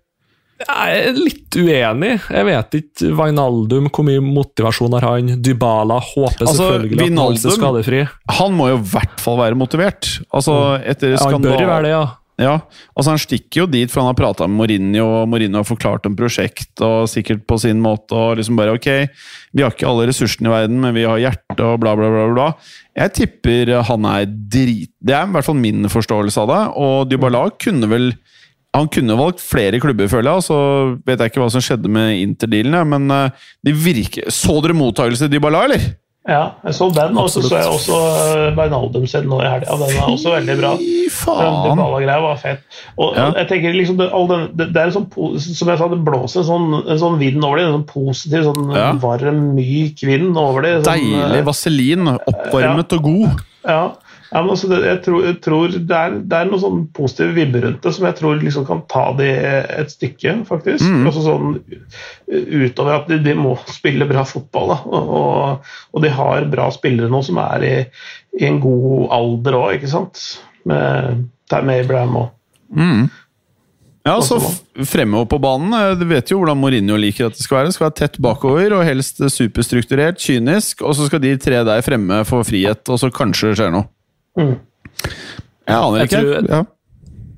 Jeg er litt uenig. Jeg vet ikke. Vainaldum, hvor mye motivasjon har han? Dybala håper Altså, selvfølgelig at han er skadefri. Han må jo i hvert fall være motivert. Altså, etter Ja, han bør jo være det, ja. Ja, altså Han stikker jo dit, for han har prata med Mourinho, og Mourinho har forklart om prosjekt, og sikkert på sin måte. og liksom bare, ok, Vi har ikke alle ressursene i verden, men vi har hjerte og bla, bla, bla. bla. Jeg tipper han er drit... Det er i hvert fall min forståelse av det. Og Dybala kunne vel Han kunne valgt flere klubber, føler jeg. Så vet jeg ikke hva som skjedde med Inter-dealen, men de virker Så dere mottakelse til Dybala, eller? Ja, jeg så den, og så så jeg også Bernaldum sin nå i helga. Den er også veldig bra. Fy faen! Dybala-greia var fet. Og Ja. jeg tenker liksom det, all den, det, det er en sånn, Som jeg sa, det blåser en sånn, en sånn vind over dem. En sånn positiv, sånn Ja. varm, myk vind over dem. Sånn, Deilig eh, vaselin. Oppvarmet og god. Ja. Ja, men altså, jeg, tror, jeg tror det, er, det er noen sånn positive vibber rundt det som jeg tror liksom kan ta de et stykke, faktisk. Mm. Også sånn Utover at de, de må spille bra fotball, da. Og, og, og de har bra spillere nå som er i, i en god alder òg, ikke sant. Med Tam Abraham og Mm. Ja, så fremme opp på banen. eh, Du vet jo hvordan Mourinho liker at det skal være. Det skal være tett bakover og helst superstrukturert, kynisk. Og så skal de tre der fremme få frihet, og så kanskje det skjer noe. Mm. Jeg aner Jeg ikke. tror- ja.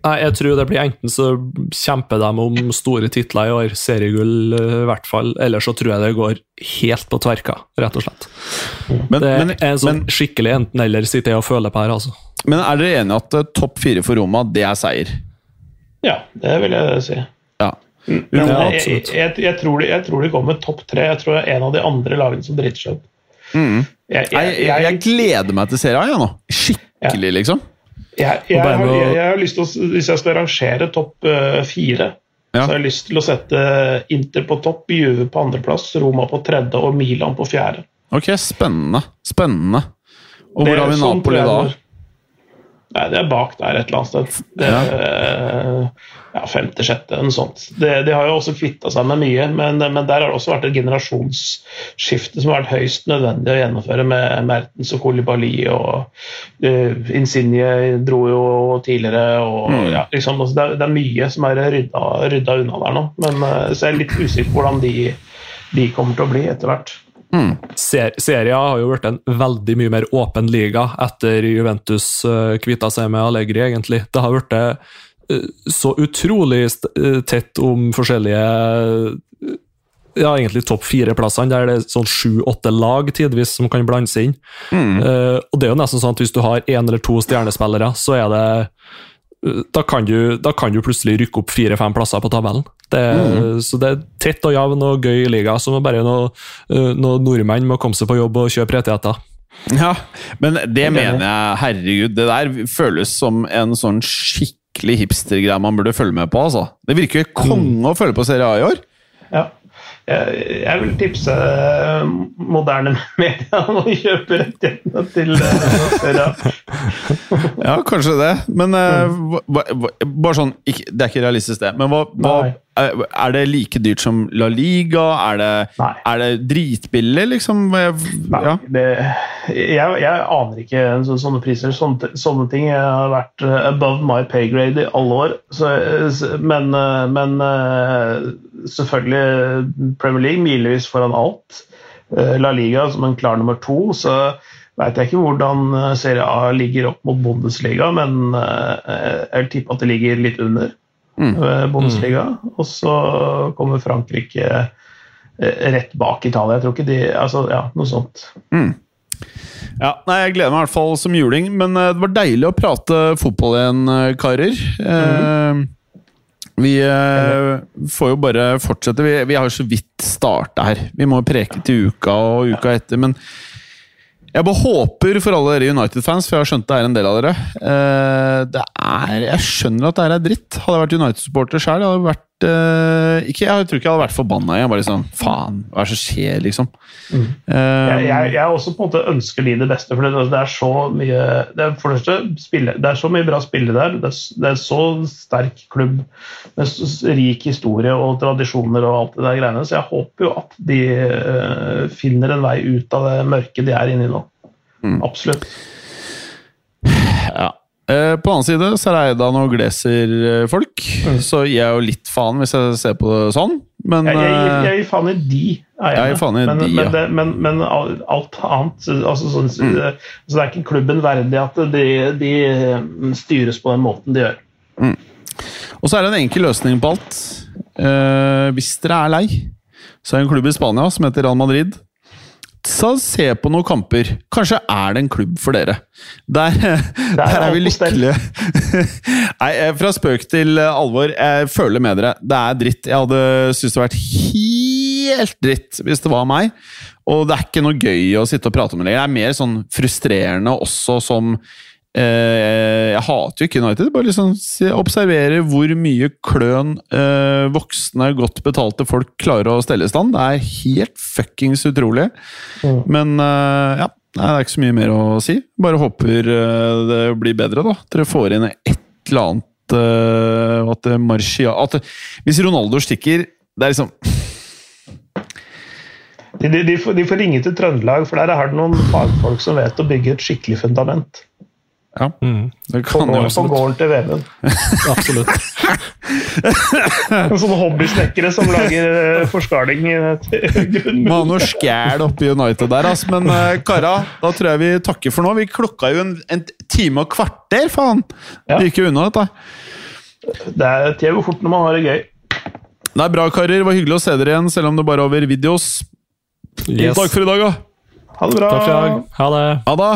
Nei, jeg tror det blir enten så kjemper de om store titler i år, seriegull eh, i hvert fall, eller så tror jeg det går helt på tverka, rett og slett. men, Det men, er en sånn men, skikkelig enten-eller sitter jeg og føler på her, altså. men er dere enige at eh, topp fire for Roma, det er seier? Ja, det vil jeg si. Ja. Men Ja, jeg, jeg, jeg, tror de, jeg tror de kommer topp tre. Jeg tror det er en av de andre lagene som driter seg ut. Mm. Jeg, Jeg, jeg, jeg gleder meg til serien jeg nå. Skikkelig, liksom. Jeg, jeg, har, jeg, jeg har lyst til å, Hvis jeg skal rangere topp uh, fire, Ja. så har jeg lyst til å sette Inter på topp, Juve på andreplass, Roma på tredje og Milan på fjerde. Ok, spennende. Spennende. Og hvor har vi sånn Napoli da? Nei, Det er bak der et eller annet sted. Det, ja. ja, Femte-sjette, noe sånt. Det, de har jo også kvitta seg med mye, men, men der har det også vært et generasjonsskifte som har vært høyst nødvendig å gjennomføre med Mertens og Kolibali og uh, Insigne dro jo tidligere og Mm. ja, liksom, altså, det, er, det er mye som er rydda, rydda unna der nå, men uh, så jeg er litt usikker på hvordan de, de kommer til å bli etter hvert. Ser, Seria har jo blitt en veldig mye mer åpen liga etter Juventus uh, kvitta seg med Allegri, egentlig. Det har blitt uh, så utrolig eh, tett om forskjellige uh, ja, egentlig topp fire-plassene, der det er sånn sju-åtte lag tidvis som kan blande seg inn. Eh, og det er jo nesten sånn at hvis du har én eller to stjernespillere, så er det da kan, du, da kan du plutselig rykke opp fire-fem plasser på tabellen. Det, Så det er tett og jevn og gøy liga, så må bare noen noe nordmenn må komme seg på jobb og kjøpe rettigheter. Ja, men det mener jeg, herregud, det der føles som en sånn skikkelig hipstergreie man burde følge med på, altså. Det virker jo konge å følge på Serie A i år. Ja. Jeg, jeg vil tipse eh, moderne media om å kjøpe rettighetene til A. Ja, kanskje det, men hva, bare sånn ikke, Det er ikke realistisk, det. Men hva, hva, er, det like dyrt som La Liga? Er det, Nei. er det dritbillig, liksom? Nei, det, jeg, jeg aner ikke så, sånne priser. Sånne, sånne ting har vært above my pay grade i alle år. Så, men, men selvfølgelig Premier League milevis foran alt. Eh, La Liga som en klar nummer to. Så veit jeg ikke hvordan eh, Serie A ligger opp mot Bundesliga, men eh, jeg vil tippe at det ligger litt under mm. Bundesliga. Og så kommer Frankrike rett bak Italia. Jeg tror ikke de Altså, ja, noe sånt. Ja, nei, Jeg gleder meg i hvert fall som juling, men det var deilig å prate fotball igjen, karer. Mm. Eh, vi eh, får jo bare fortsette. Vi, vi har jo så vidt starta her. Vi må preke til uka og uka etter, men jeg bare håper for alle dere United-fans, for jeg har skjønt det er en del av dere eh, det er, Jeg skjønner at det her er dritt. Hadde jeg vært United-supporter sjøl, hadde jeg vært eh, ikke, Jeg tror ikke jeg hadde vært forbanna. Jeg bare liksom Faen, hva er det som skjer, liksom? Eh, Jeg, jeg, jeg også på en måte ønsker de det beste, for det, det er så mye det er, for det, første, spille, det er så mye bra spillere der. Det er, det er så sterk klubb med s- s- rik historie og tradisjoner og alt det der greiene, så jeg håper jo at de uh, finner en vei ut av det mørket de er inne i nå. Absolutt. Eh, På den annen side så er det Eidan og Glazer-folk, så gir jeg jo litt faen hvis jeg ser på det sånn. Men Jeg, jeg, eh, jeg gir faen i de eierne. Men, de, men, ja. men, men alt annet altså sånn, Mm. så Det er ikke klubben verdig at de, de styres på den måten de gjør. Og så er det en enkel løsning på alt. Eh, hvis dere er lei, så er det en klubb i Spania som heter Real Madrid. Så se på noen kamper. Kanskje er det en klubb for dere. Der, der er vi lykkelige. Nei, eh, fra spøk til eh, alvor. Jeg føler med dere. Det er dritt. Jeg hadde syntes det hadde vært helt dritt hvis det var meg. Og det er ikke noe gøy å sitte og prate om det lenger. Det er mer sånn frustrerende også som jeg hater jo ikke United, bare liksom se- observerer hvor mye kløn eh, voksne, godt betalte folk klarer å stelle i stand. Det er helt fuckings utrolig. Mm. Men eh, ja, Det er ikke så mye mer å si. Bare håper eh, det blir bedre, da. Dere får inn et eller annet At det Marcia at det, Hvis Ronaldo stikker Det er liksom De, de, de, får, de får ringe til Trøndelag, for der har de noen fagfolk som vet å bygge et skikkelig fundament. Ja, Mm, det kan jo absolutt. på gården til Vemund. absolutt. Sånne hobbysnekkere som lager eh, forskaling eh, til grunn. Må ha noe skæl oppe i United der, altså. Men uh, kara, da tror jeg vi takker for nå. Vi klokka jo en, en time og kvarter, faen! Ja. Det gikk jo unna, dette. Det er tida går fort når man har det gøy. Det er bra, karer. Det var hyggelig å se dere igjen, selv om det bare er over videos. Yes. Takk for i dag, da. Ha det bra. Takk for i dag. Ha det. Ha det!